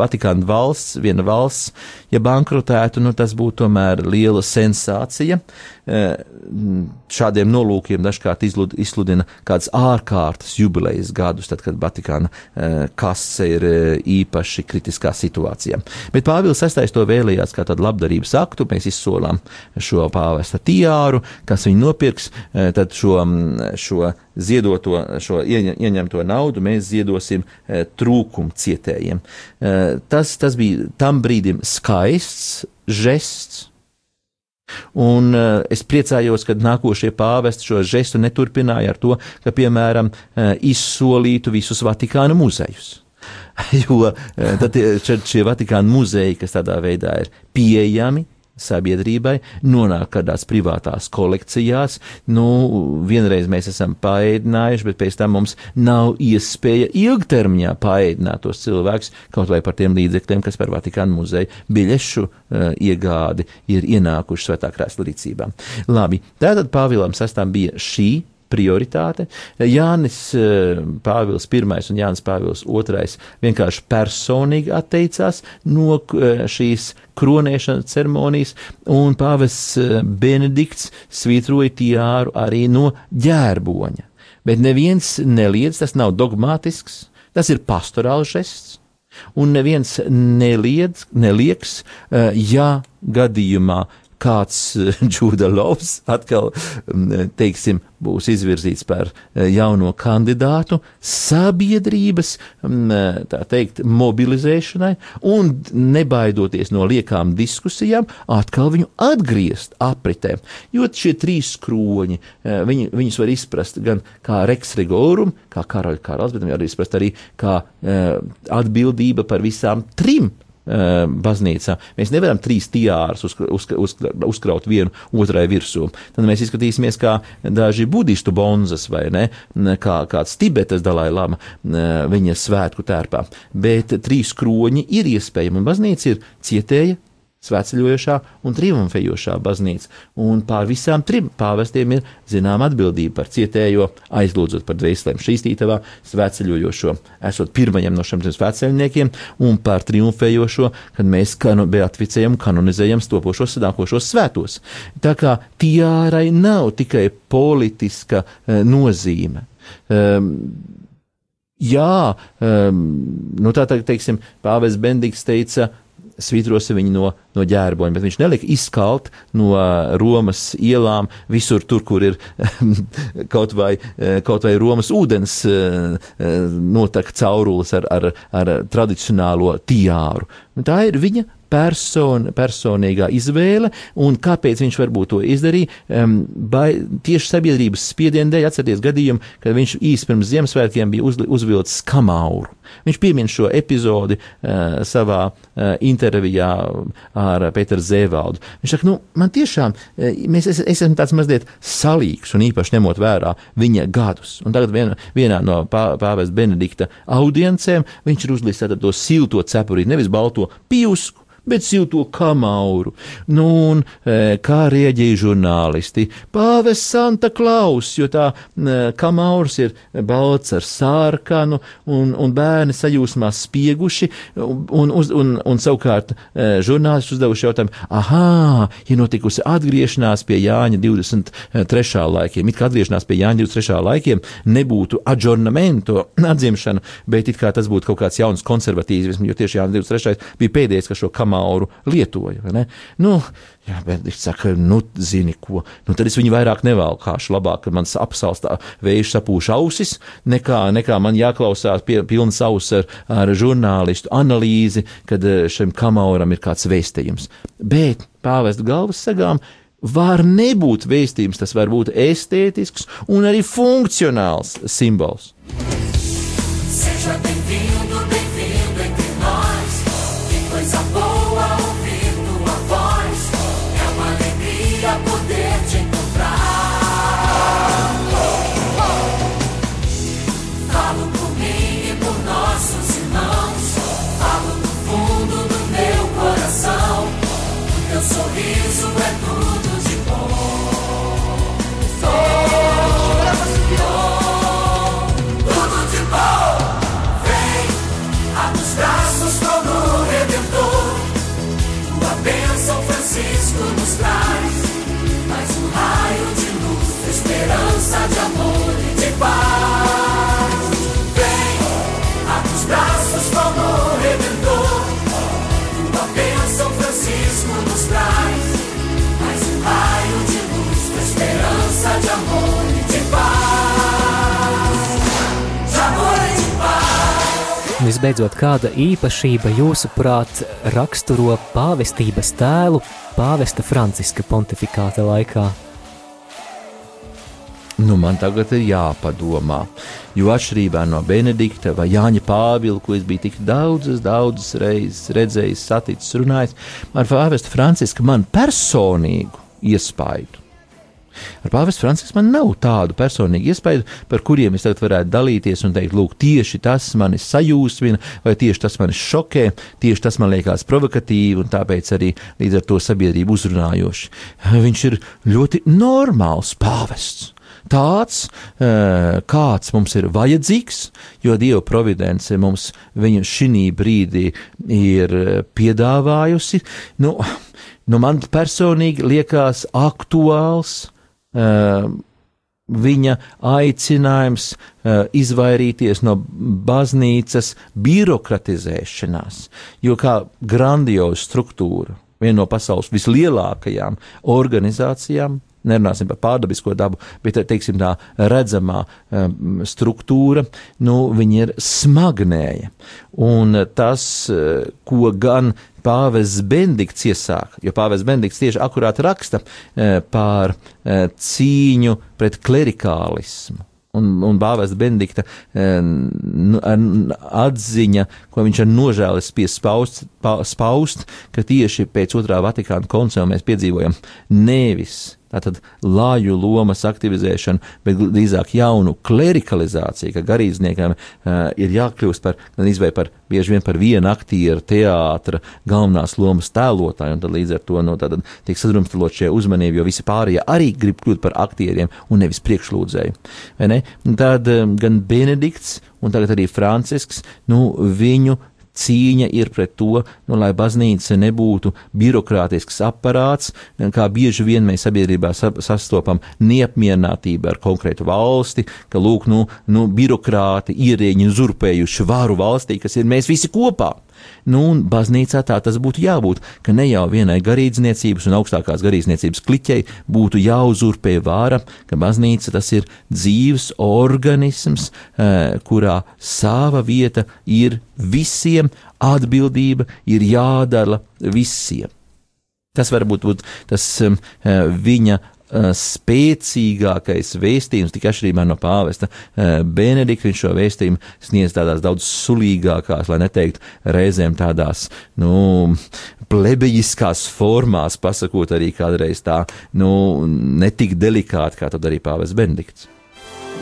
Vatikāna valsts, viena valsts, ja bankrotētu, nu, tas būtu tomēr liela sensācija. Šādiem nolūkiem dažkārt izsludina ārā ārkārtas jubilejas gadus, tad, kad Vatikāna uh, kase ir uh, īpaši kritiskā situācijā. Bet Pāvils VI to vēlējās kā tādu labdarības aktu. Mēs izsolām šo pāvesta tiāru, kas viņu nopirks, tad šo, šo ziedoto, šo ieņemto naudu mēs ziedosim trūkumu cietējiem. Tas, tas bija tam brīdim skaists žests Un uh, es priecājos, ka nākošie pāvesti šo žestu neturpināja ar to, ka, piemēram, uh, izsolītu visus Vatikāna muzejus. jo uh, tad šie Vatikāna muzeji, kas tādā veidā ir pieejami, sabiedrībai, nonāk kādās privātās kolekcijās. Nu, vienreiz mēs esam paēdinājuši, bet pēc tam mums nav iespēja ilgtermiņā paēdināt tos cilvēkus kaut vai par tiem līdzekļiem, kas par Vatikānu muzeju biļešu uh, iegādi ir ienākuši svētā krēsla rīcībā. Labi, tātad Pāvilam sastām bija šī prioritāte. Jānis eh, Pāvils I un Jānis Pāvils II vienkārši personīgi atteicās no eh, šīs kronēšanas ceremonijas, un Pāvests eh, Benedikts svītroja tiāru arī no ģērboņa. Bet neviens neliedz, tas nav dogmātisks, tas ir pastorāls žests. Un neviens neliedz, nelieks, ja gadījumā kāds Džūda Lovs atkal, mm, teiksim, būs izvirzīts par eh, jauno kandidātu sabiedrības, mm, tā teikt, mobilizēšanai un nebaidoties no liekām diskusijām, atkal viņu atgriezt apritē. Jo šie trīs skroņi, eh, viņi, viņus var izprast gan kā Rex Rigorum, kā karaļa karalis, bet viņi var izprast arī kā atbildība par visām trim baznīcā. Mēs nevaram trīs tiārus uz, uz, uz, uzkraut vienu otrai virsū. Tad mēs izskatīsimies kā daži budistu bonzas vai ne, kā kāds Tibetas dalai lama viņa svētku tērpā. Bet trīs kroņi ir iespējami, un baznīca ir cietēja svētceļojošā un triumfējošā baznīca, un pār visām trim pāvestiem ir zināma atbildība par cietējo, aizlūdzot par dvēselēm šīstītavā, svētceļojošo, esot pirmajam no šiem svētceļniekiem, un par triumfējošo, kad mēs kanu, beatificējam, kanonizējam stopošos sadākošos svētos. Tā kā tiārai nav tikai politiska e, nozīme. Um, Jā, um, nu tā tā, teiksim, Pāvils Bendīgs teica, svītrosi viņu no, no ģērboņa, bet viņš nelika izkalt no Romas ielām visur tur, kur ir kaut vai, kaut vai Romas ūdens notek caurulis ar, ar, ar tradicionālo tiāru. Tā ir viņa person, personīgā izvēle, un kāpēc viņš varbūt to izdarīja. Um, bai, tieši sabiedrības spiediena dēļ atcerieties gadījumu, kad viņš īsi pirms Ziemassvētkiem bija uz, uzvilcis kamauru. Viņš piemin šo epizodi uh, savā uh, intervijā ar Pēteru Zēvaldu. Viņš saka, nu, man tiešām, mēs es, esam tāds mazliet salīgs, un īpaši ņemot vērā viņa gadus. Un tagad vien, vienā no pā, pāvēs Benedikta audiencēm viņš ir uzlicis to silto cepurīti, nevis balto pijusku, bet silto kamauru. Nu, un e, kā rieģīja žurnālisti? Pāvests Santa Klaus, jo tā e, kamaurs ir balts ar sārkanu, un, un bērni sajūsmā spieguši, un, un, un, un savukārt e, žurnālisti uzdevuši jautājumu, ah, ir notikusi atgriešanās pie Jāņa 23. laikiem. It kā atgriešanās pie Jāņa 23. laikiem nebūtu adžornamento atdzimšana, bet it kā tas būtu kaut kāds jauns konservatīvisms, jo tieši Jānis 23. bija pēdējais, kas šo kamauru lietoja. Nu, Jā, bet viņš saka, nu, zini, ko. Nu, tad es viņu vairāk nevalkāšu. Labāk, ka man apsalstā vējš sapūš ausis, nekā, nekā man jāklausās pie, pilnas auss ar, ar žurnālistu analīzi, kad eh, šim kamauram ir kāds vēstījums. Bet pāvest galvas sagām var nebūt vēstījums, tas var būt estētisks un arī funkcionāls simbols. Seja Visbeidzot, kāda īpašība jūsuprāt raksturo pāvestības tēlu pāvesta Franciska pontifikāta laikā? Nu, man tagad ir jāpadomā, jo atšķirībā no Benedikta vai Jāņa Pāvila, ko es biju tik daudzas, daudzas reizes redzējis, saticis, runājis, ar Pāvestu Francisku man personīgu iespaidu. Ar Pāvestu Francisku man nav tādu personīgu iespaidu, par kuriem es tagad varētu dalīties un teikt, lūk, tieši tas mani sajūsmina, vai tieši tas mani šokē, tieši tas man liekas provokatīvi un tāpēc arī līdz ar to sabiedrību uzrunājoši. Viņš ir ļoti normāls pāvests tāds, kāds mums ir vajadzīgs, jo Dieva providence mums viņu šī brīdī ir piedāvājusi. Nu, nu man personīgi liekas aktuāls viņa aicinājums uh, izvairīties no baznīcas birokratizēšanās, jo kā grandioza struktūra, viena no pasaules vislielākajām organizācijām, nerunāsim par pārdabisko dabu, bet teiksim, tā redzamā struktūra, nu, viņa ir smagnēja. Un tas, ko gan Pāvests Bendikts iesāka, jo Pāvests Bendikts tieši akurāt raksta uh, par uh, cīņu pret klerikālismu. Un, un Bāvēsta Benedikta atziņa, ko viņš ar nožēli spēja spaust, spaust, ka tieši pēc otrā Vatikāna koncila mēs piedzīvojam nevis tātad lāju lomas aktivizēšanu, bet drīzāk jaunu klerikalizāciju, ka garīdzniekam uh, ir jākļūst par, izvēj par, bieži vien par vienu aktieru teātra galvenās lomas tēlotāju, un tad līdz ar to, no tātad tiek sadrumstalot šie uzmanību, jo visi pārējie arī grib kļūt par aktieriem un nevis priekšlūdzēju. Vai ne? Un tad um, gan Benedikts un tagad arī Francisks, nu, viņu cīņa ir pret to, nu, lai baznīca nebūtu birokrātisks aparāts, kā bieži vien mēs sabiedrībā sastopam neapmierinātību ar konkrētu valsti, ka, lūk, nu, nu birokrāti ierēģi uzurpējuši varu valstī, kas ir mēs visi kopā. Nu, un baznīcā tā tas būtu jābūt, ka ne jau vienai garīdzniecības un augstākās garīdzniecības kliķei būtu jāuzurpē vāra, ka baznīca tas ir dzīves organisms, eh, kurā sava vieta ir visiem, atbildība ir jādala visiem. Tas varbūt būt tas um, viņa Eh, spēcīgākais vēstījums, tik atšķirībā no pāvesta eh, Benedikta. Viņš šo vēstījumu sniedz tādās daudz sulīgākās, lai neteiktu reizēm tādās, nu, plebejiskās formās, pasakot arī kādreiz tā, nu, netik delikāti, kā to darīja pāvests Benedikts.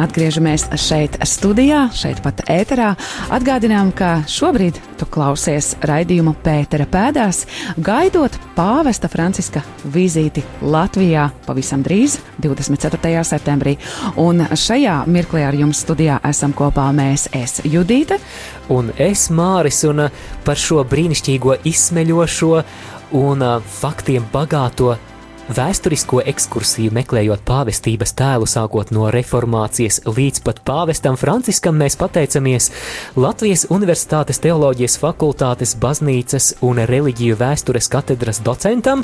Atgriežamies šeit, studijā, šeit pat ēterā. Atgādinām, ka šobrīd tu klausies raidījumu Pētera pēdās, gaidot pāvesta Franciska vizīti Latvijā pavisam drīz, 24. septembrī. Un šajā mirklī ar jums studijā esam kopā mēs, es Judīte. Un es Māris, un par šo brīnišķīgo izsmeļošo un faktiem bagāto Vēsturisko ekskursiju meklējot pāvestības tēlu sākot no reformācijas līdz pat pāvestam Franciskam, mēs pateicamies Latvijas Universitātes teoloģijas fakultātes baznīcas un reliģiju vēstures katedras docentam.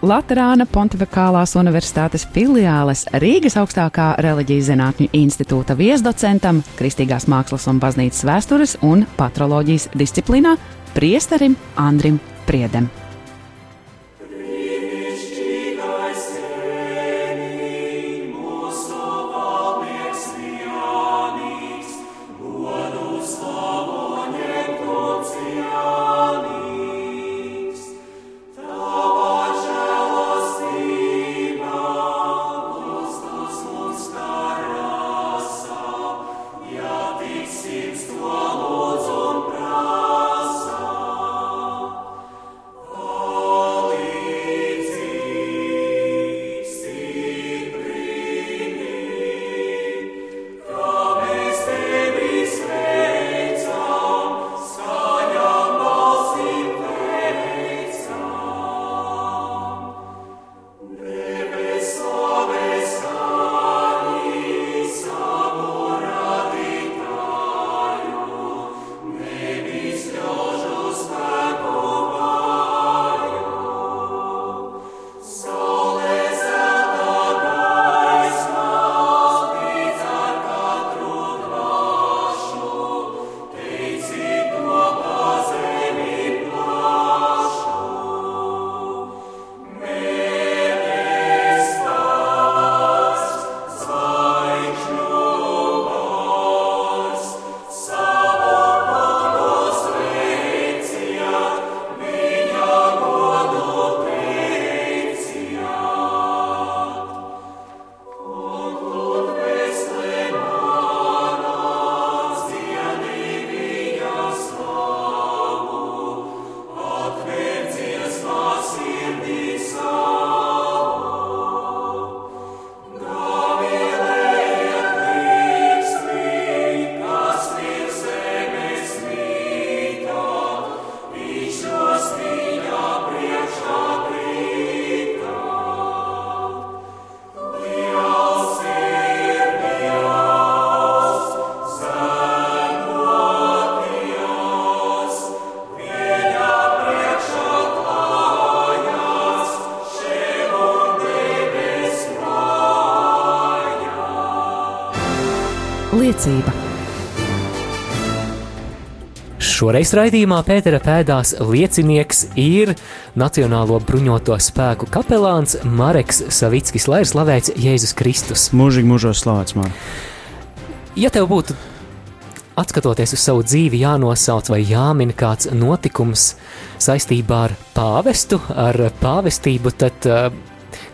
Latvijas Pontificālās Universitātes filiāles Rīgas augstākā reliģijas zinātņu institūta viesdocentam, kristīgās mākslas un baznīcas vēstures un patroloģijas disciplīnā, priesterim Andrim Priedem. Liecība. Šoreiz raidījumā Pētera pēdās liecinieks ir Nacionālo bruņoto spēku kapelāns Mareks Savickis, lai ir slavēts Jēzus Kristus. Mūžīgi mūžos slavēts man. Ja tev būtu atskatoties uz savu dzīvi, jānosauc vai jāmin kāds notikums saistībā ar pāvestu, ar pāvestību, tad uh,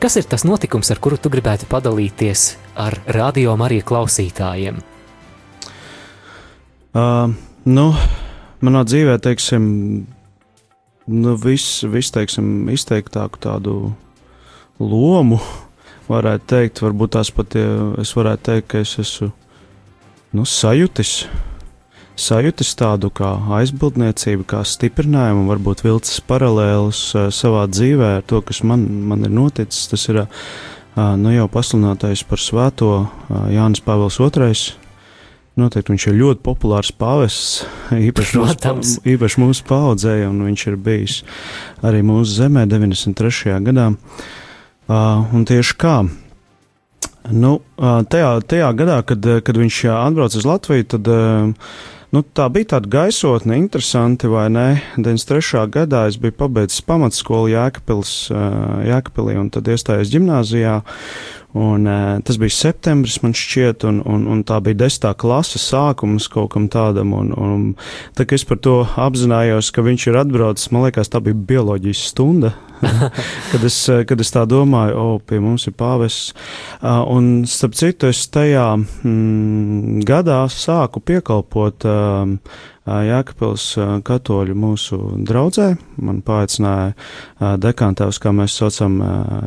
kas ir tas notikums, ar kuru tu gribētu padalīties ar radio Mariju klausītājiem? Uh, nu, manā dzīvē, teiksim, nu, viss, vis, izteiktāku tādu lomu, varētu teikt, varbūt tās pat, ja es varētu teikt, ka es esmu nu, sajūtis. Sajūtis tādu kā aizbildniecību, kā stiprinājumu, varbūt vilcis paralēlus savā dzīvē ar to, kas man, man ir noticis. Tas ir nu, jau pasludinātais par svēto Jānis Pāvils II Noteikti viņš ir ļoti populārs pāvests, īpaši, mūsu, īpaši mūsu paudzē, un viņš ir bijis arī mūsu zemē 93. gadā. Uh, un tieši kā? Nu, uh, tajā, tajā gadā, kad, kad viņš atbrauca uz Latviju, tad uh, nu, tā bija tāda gaisotne, interesanti, vai ne? 93. gadā es biju pabeidzis pamatskolu Jēkabils, uh, Jēkabili un tad iestājos ģimnāzijā. Un, uh, tas bija septembris, man šķiet, un, un, un tā bija desmitā klases sākums kaut kam tādam. Un, un, tā kā es par to apzinājos, ka viņš ir atbraucis, man liekas, tā bija bioloģijas stunda. kad, es, kad es tā domāju, o, pie mums ir pāvests. Uh, un, starp citu, es tajā mm, gadā sāku piekalpot uh, Jēkabils katoļu mūsu draudzē. Man paaicināja dekantēvs, kā mēs saucam,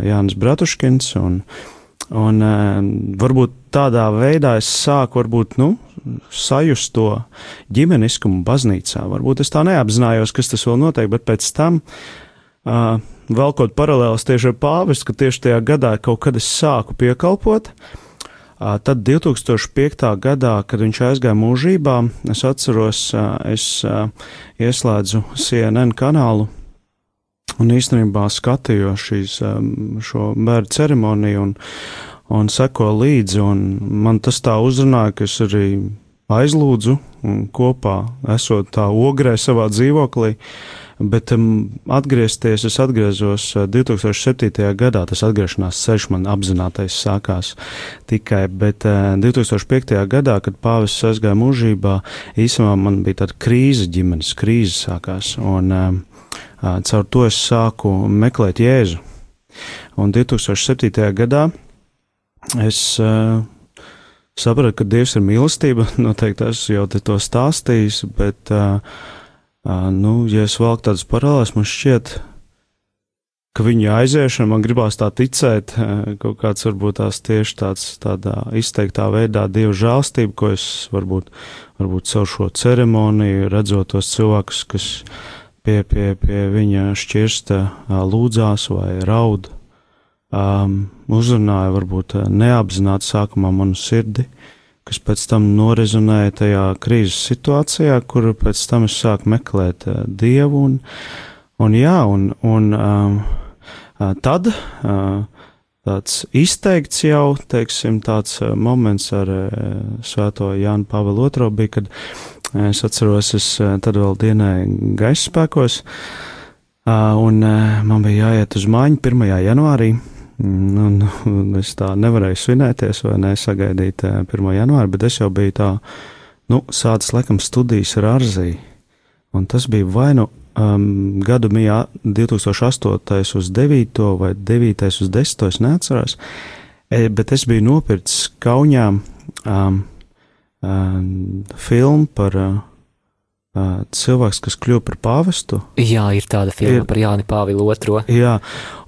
Jānis Bratuškins, un, un varbūt tādā veidā es sāku, varbūt, nu, sajust to ģimeniskumu baznīcā. Varbūt es tā neapzinājos, kas tas vēl notiek, bet pēc tam, uh, velkot paralēlus tieši ar pāvestu, ka tieši tajā gadā kaut kad es sāku piekalpot, uh, Tad 2005. gadā, kad viņš aizgāja mūžībā, es atceros, es ieslēdzu CNN kanālu un īstenībā skatījos šīs, šo bērnu ceremoniju un, un seko līdzi, un man tas tā uzrunāja, ka es arī aizlūdzu kopā, esot tā ogrē savā dzīvoklī. Uh, Bet um, atgriezties, es atgriezos 2007. Uh, gadā, tas atgriešanās ceļš man apzinātais sākās tikai, bet uh, 2005. gadā, kad pāvis aizgāja mūžībā, īsumā man bija tāda krīze, ģimenes krīze sākās, un uh, uh, caur to es sāku meklēt Jēzu. Un 2007. gadā es uh, sapratu, ka Dievs ir mīlestība, noteikti esmu jau te to stāstījis, bet uh, nu, ja es valku tādas paralēlas, man šķiet, ka viņa aiziešana, man gribās tā ticēt, kaut kāds varbūt tās tieši tāds tādā izteiktā veidā dievu žēlstību, ko es varbūt, varbūt caur šo ceremoniju redzot tos cilvēkus, kas pie, pie, pie viņa šķirsta lūdzās vai raud, um, uzrunāja varbūt neapzināti sākumā manu sirdi. Kas pēc tam norezonēja tajā krīzes situācijā, kur pēc tam es sāku meklēt uh, dievu. Un, un, jā, un, un um, tad uh, tāds izteikts jau, teiksim, tāds moments ar uh, Svēto Jānu Pāvilu II bija, kad es atceros, es uh, tad vēl dienēju gaisa spēkos, un man bija jāiet uz mājiņu 1. janvārī. Nu, nu, es tā nevarēju svinēties vai nesagaidīt 1. janvāri, bet es jau biju tā, nu, sācis laikam studijas ar Arziju. Un tas bija vai nu um, gadu mijā 2008. uz 9. vai 9. uz 10. es neatceros, bet es biju nopircis Kaunijā um, filmu par uh, Uh, cilvēks, kas kļuva par pāvestu. Jā, ir tāda filma ir, par Jāni Pāvilu II. Jā,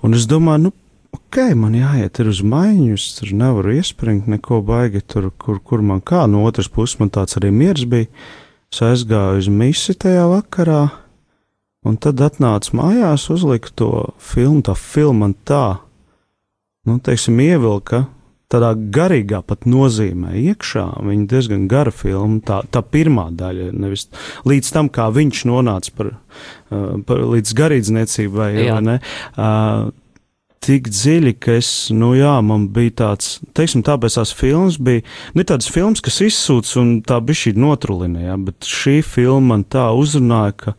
un es domāju, nu, ok, man jāiet uz maiņu, es tur nevaru iespringt neko baigi, tur, kur, kur man kā. No otras puses, man tāds arī miers bija. Es aizgāju uz misi tajā vakarā, un tad atnācu mājās, uzliku to filmu. Tā filma man tā, nu, teiksim, ievilka tādā garīgā pat nozīmē iekšā. Viņa diezgan gara filma, tā, tā pirmā daļa, nevis līdz tam, kā viņš nonāca par, uh, par līdz garīdzniecībai, vai ne? Uh, tik dziļi, ka es, nu jā, man bija tāds, teiksim, tāpēc tās filmas bija, nu, tādas filmas, kas izsūc un tā bija šī notrulina, jā, bet šī filma man tā uzrunāja, ka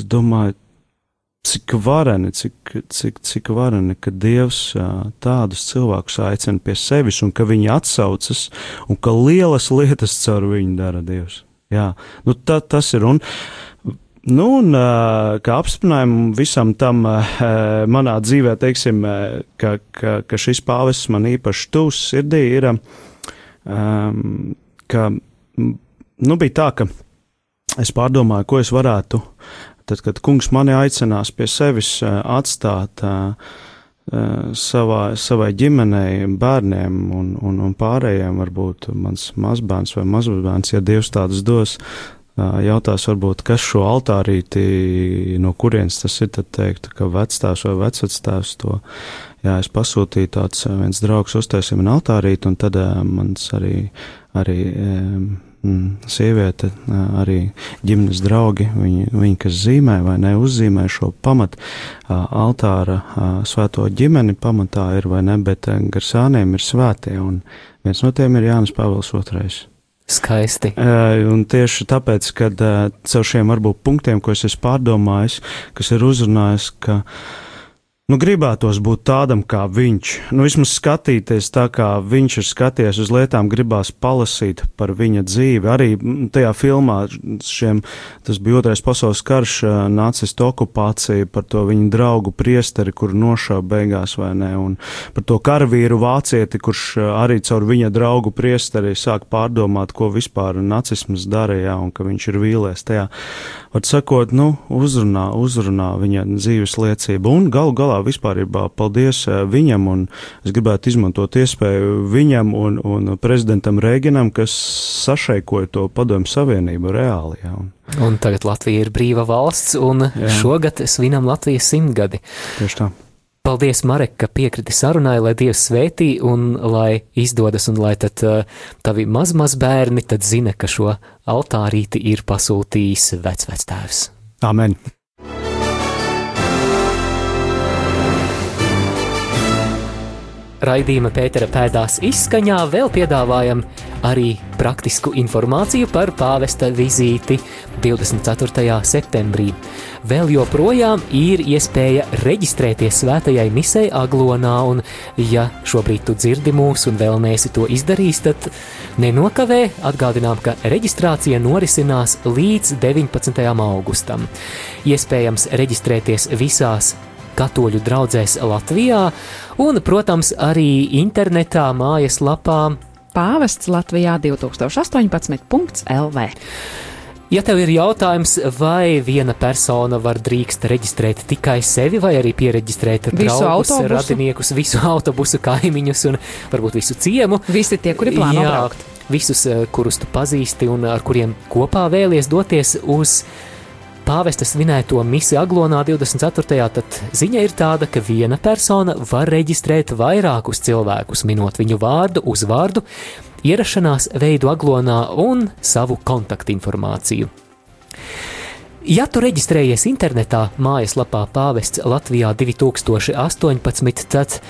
es domāju, cik vareni, cik, cik, cik vareni, ka Dievs tādus cilvēkus aicina pie sevis un ka viņi atsaucas un ka lielas lietas caur viņu dara Dievs. Jā, nu tā tas ir un. Nu, un, kā apstiprinājumu visam tam manā dzīvē, teiksim, ka, ka, ka šis pāvests man īpaši tūs sirdī ir, ka, nu, bija tā, ka es pārdomāju, ko es varētu, tad, kad kungs mani aicinās pie sevis atstāt savā, savai ģimenei, bērniem un, un, un pārējiem, varbūt mans mazbērns vai mazbērns, ja Dievs tādus dos, jautās, varbūt, kas šo altārīti, no kurienes tas ir, tad teiktu, ka vecstāvs vai vecvectāvs to, jā, es pasūtīju tāds viens draugs uztaisīja man altārīti, un tad mans arī, arī sieviete, arī ģimenes draugi, viņi, viņi, kas zīmē vai ne, uzzīmē šo pamat altāra svēto ģimeni, pamatā ir vai ne, bet gar sāniem ir svētie, un viens no tiem ir Jānis Pāvils II. Skaisti. Uh, un tieši tāpēc, ka uh, caur šiem varbūt punktiem, ko es esmu pārdomājis, kas ir uzrunājis, ka nu, gribētos būt tādam kā viņš. Nu, vismaz skatīties tā, kā viņš ir skaties uz lietām, gribās palasīt par viņa dzīvi. Arī tajā filmā šiem, tas bija otrais pasaules karš, nacistu okupācija, par to viņa draugu priesteri, kur nošāva beigās vai ne, un par to karavīru vācieti, kurš arī caur viņa draugu priesteri sāk pārdomāt, ko vispār nacisms darīja, un ka viņš ir vīlies tajā. Var sakot, nu, uzrunā, uzrunā viņa dzīves liecību, un galu galā vispārībā paldies viņam, un es gribētu izmantot iespēju viņam un, un prezidentam Rēginam, kas sašaikoja to padomu savienību reāli. Jā. Un tagad Latvija ir brīva valsts, un jā. šogad svinam Latvijas simtgadi. Tieši tā. Paldies, Marek, ka piekriti sarunai, lai Dievs svētī un lai izdodas, un lai tad tavi mazmaz bērni tad zina, ka šo altārīti ir pasūtījis vecvectēvs. Amen! Raidījuma Pētera pēdās izskaņā vēl piedāvājam arī praktisku informāciju par pāvesta vizīti 24. septembrī. Vēl joprojām ir iespēja reģistrēties svētajai misei Aglonā, un, ja šobrīd tu dzirdi mūs un vēl neesi to izdarījis, tad nenokavē atgādinām, ka reģistrācija norisinās līdz 19. augustam. Iespējams reģistrēties visās katoļu draugzēs Latvijā un, protams, arī internetā mājaslapā Pāvests Latvijā 2018.lv. Ja tev ir jautājums, vai viena persona var drīkst reģistrēt tikai sevi, vai arī pieregistrēt visu draugus, autobusu. radiniekus, visu autobusu, kaimiņus un varbūt visu ciemu, Visi tie, kuri plāno braukt. visus, eh, kurus tu pazīsti un ar kuriem kopā vēlies doties uz pāvesta svinēto misiju Aglonā 24. tad ziņa ir tāda, ka viena persona var reģistrēt vairākus cilvēkus, minot viņu vārdu, uzvārdu, ierašanās veidu Aglonā un savu kontaktinformāciju. Ja tu reģistrējies internetā mājaslapā Pāvests Latvijā 2018, tad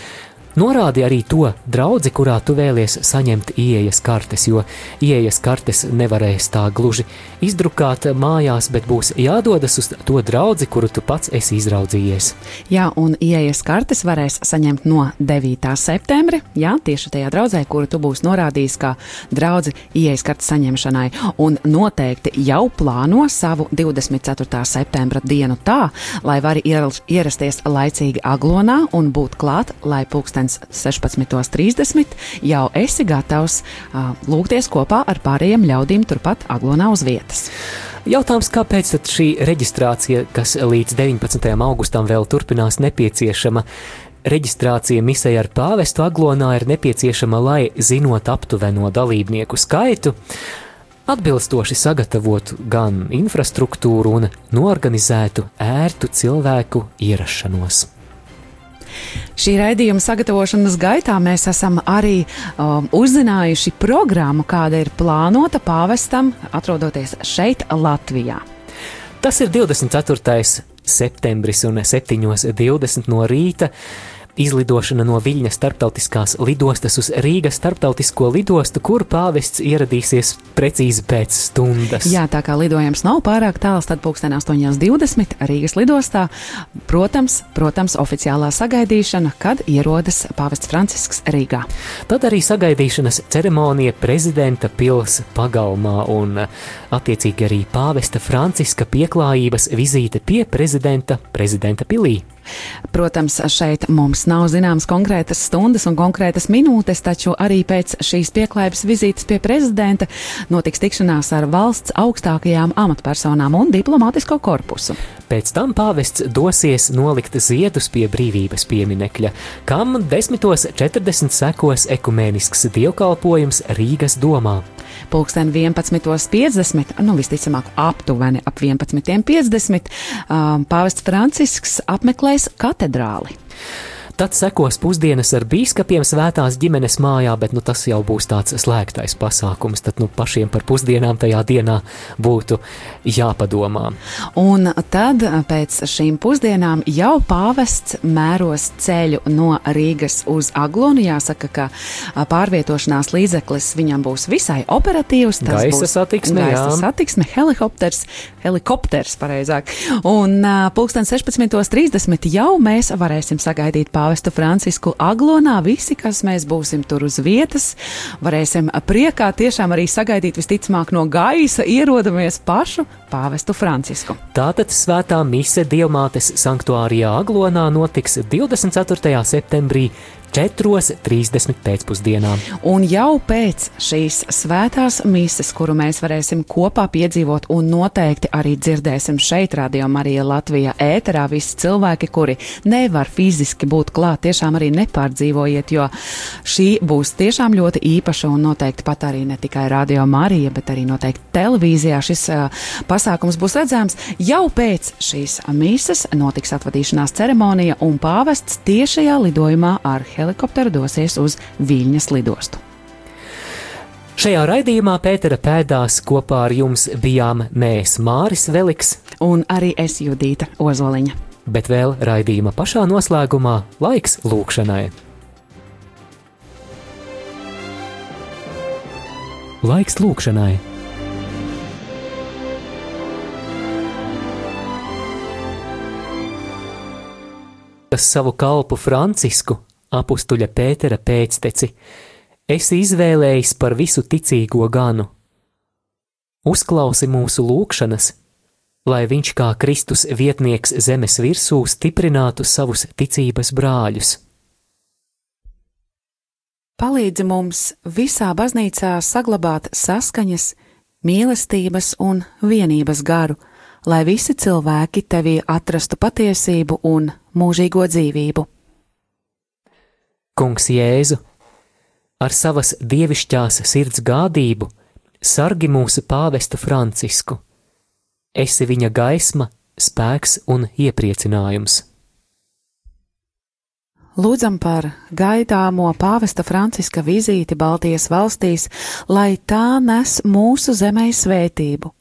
Norādi arī to draugu, kurā tu vēlies saņemt ieejas kartes, jo ieejas kartes nevarēs tā gluži izdrukāt mājās, bet būs jādodas uz to draugu, kuru tu pats esi izraudzījies. Jā, un ieejas kartes varēs saņemt no 9. septembra. Jā, tieši tajā draudzē, kuru tu būsi norādījis kā draugu ieejas kartes saņemšanai. Un noteikti jau plāno savu 24. septembra dienu tā, lai vari ier- ierasties laicīgi Aglonā un būt klāt, lai pulksten 16.30 jau esi gatavs uh, lūgties kopā ar pārējiem ļaudīm turpat Aglonā uz vietas. Jautājums, kāpēc šī reģistrācija, kas līdz 19. augustam vēl turpinās, nepieciešama? Reģistrācija misē ar pāvestu aglonā ir nepieciešama, lai zinot aptuveno dalībnieku skaitu, atbilstoši sagatavotu gan infrastruktūru un norganizētu ērtu cilvēku ierašanos. Šī raidījuma sagatavošanas gaitā mēs esam arī um, uzzinājuši programmu, kāda ir plānota pāvestam, atrodoties šeit, Latvijā. Tas ir 24. septembris un 7.20 no rīta. Izlidošana no Viļņas starptautiskās lidostas uz Rīgas starptautisko lidostu, kur pāvests ieradīsies precīzi pēc stundas. Jā, tā kā lidojums nav pārāk tāls, tad pulksten 8.20 Rīgas lidostā, protams, protams, oficiālā sagaidīšana, kad ierodas pāvests Francisks Rīgā. Tad arī sagaidīšanas ceremonija prezidenta pils pagalmā un attiecīgi arī pāvesta Franciska pieklājības vizīte pie prezidenta prezidenta pilī. Protams, šeit mums nav zināmas konkrētas stundas un konkrētas minūtes, taču arī pēc šīs pieklājības vizītes pie prezidenta notiks tikšanās ar valsts augstākajām amatpersonām un diplomātisko korpusu. Pēc tam pāvests dosies nolikt ziedus pie brīvības pieminekļa, kam 10.40 sekos ekumēnisks dievkalpojums Rīgas domā. Pulksten 11.50, nu visticamāk aptuveni ap 11.50, um, pāvests Francisks apmeklēs katedrāli. Tad sekos pusdienas ar biskupiem svētās ģimenes mājā, bet nu, tas jau būs tāds slēgtais pasākums. Tad nu, pašiem par pusdienām tajā dienā būtu jāpadomā. Un tad pēc šīm pusdienām jau pāvests mēros ceļu no Rīgas uz Aglonu. Jāsaka, ka pārvietošanās līdzeklis viņam būs visai operatīvs. Tas gaisa būs satiksme, gaisa jā. satiksme, helikopters, helikopters pareizāk. Un pulksten 16.30 jau mēs varēsim sagaidīt pāvestu Francisku Aglonā. Visi, kas mēs būsim tur uz vietas, varēsim priekā tiešām arī sagaidīt visticamāk no gaisa ierodamies pašu pāvestu Francisku. Tātad svētā mise Dievmātes sanktuārijā Aglonā notiks 24. septembrī 4.30 pēcpusdienā. Un jau pēc šīs svētās mises, kuru mēs varēsim kopā piedzīvot un noteikti arī dzirdēsim šeit, Radio Marija Latvijā, ēterā, visi cilvēki, kuri nevar fiziski būt klāt, tiešām arī nepārdzīvojiet, jo šī būs tiešām ļoti īpaša un noteikti pat arī ne tikai Radio Marija, bet arī noteikti televīzijā šis uh, pasākums būs redzams. Jau pēc šīs mises notiks atvadīšanās ceremonija un pāvests tiešajā lidojumā ar helikopteru helikopteru dosies uz Viļņas lidostu. Šajā raidījumā Pētera pēdās kopā ar jums bijām mēs Māris Veliks un arī es Judīta Ozoliņa. Bet vēl raidījuma pašā noslēgumā laiks lūkšanai. Laiks lūkšanai. Savu kalpu Francisku apstuļa Pētera pēcteci, esi izvēlējis par visu ticīgo ganu. Uzklausi mūsu lūgšanas, lai viņš kā Kristus vietnieks zemes virsū stiprinātu savus ticības brāļus. Palīdzi mums visā baznīcā saglabāt saskaņas, mīlestības un vienības garu, lai visi cilvēki tevī atrastu patiesību un mūžīgo dzīvību. Kungs Jēzu, ar savas dievišķās sirds gādību sargi mūsu pāvestu Francisku. Esi viņa gaisma, spēks un iepriecinājums. Lūdzam par gaidāmo pāvesta Franciska vizīti Baltijas valstīs, lai tā nes mūsu zemē svētību,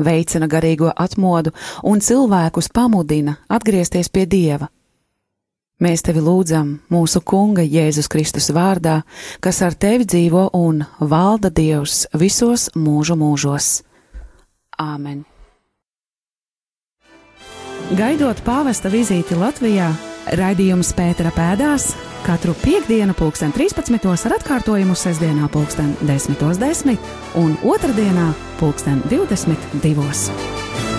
veicina garīgo atmodu un cilvēkus pamudina atgriezties pie Dieva. Mēs tevi lūdzam mūsu Kunga Jēzus Kristus vārdā, kas ar tevi dzīvo un valda Dievs visos mūžu mūžos. Āmen! Gaidot pāvesta vizīti Latvijā, raidījums Pētera pēdās katru piekdienu, pulksten 13. ar atkārtojumu sestdienā, pulksten 10.10 10 un otrdienā, pulksten 22.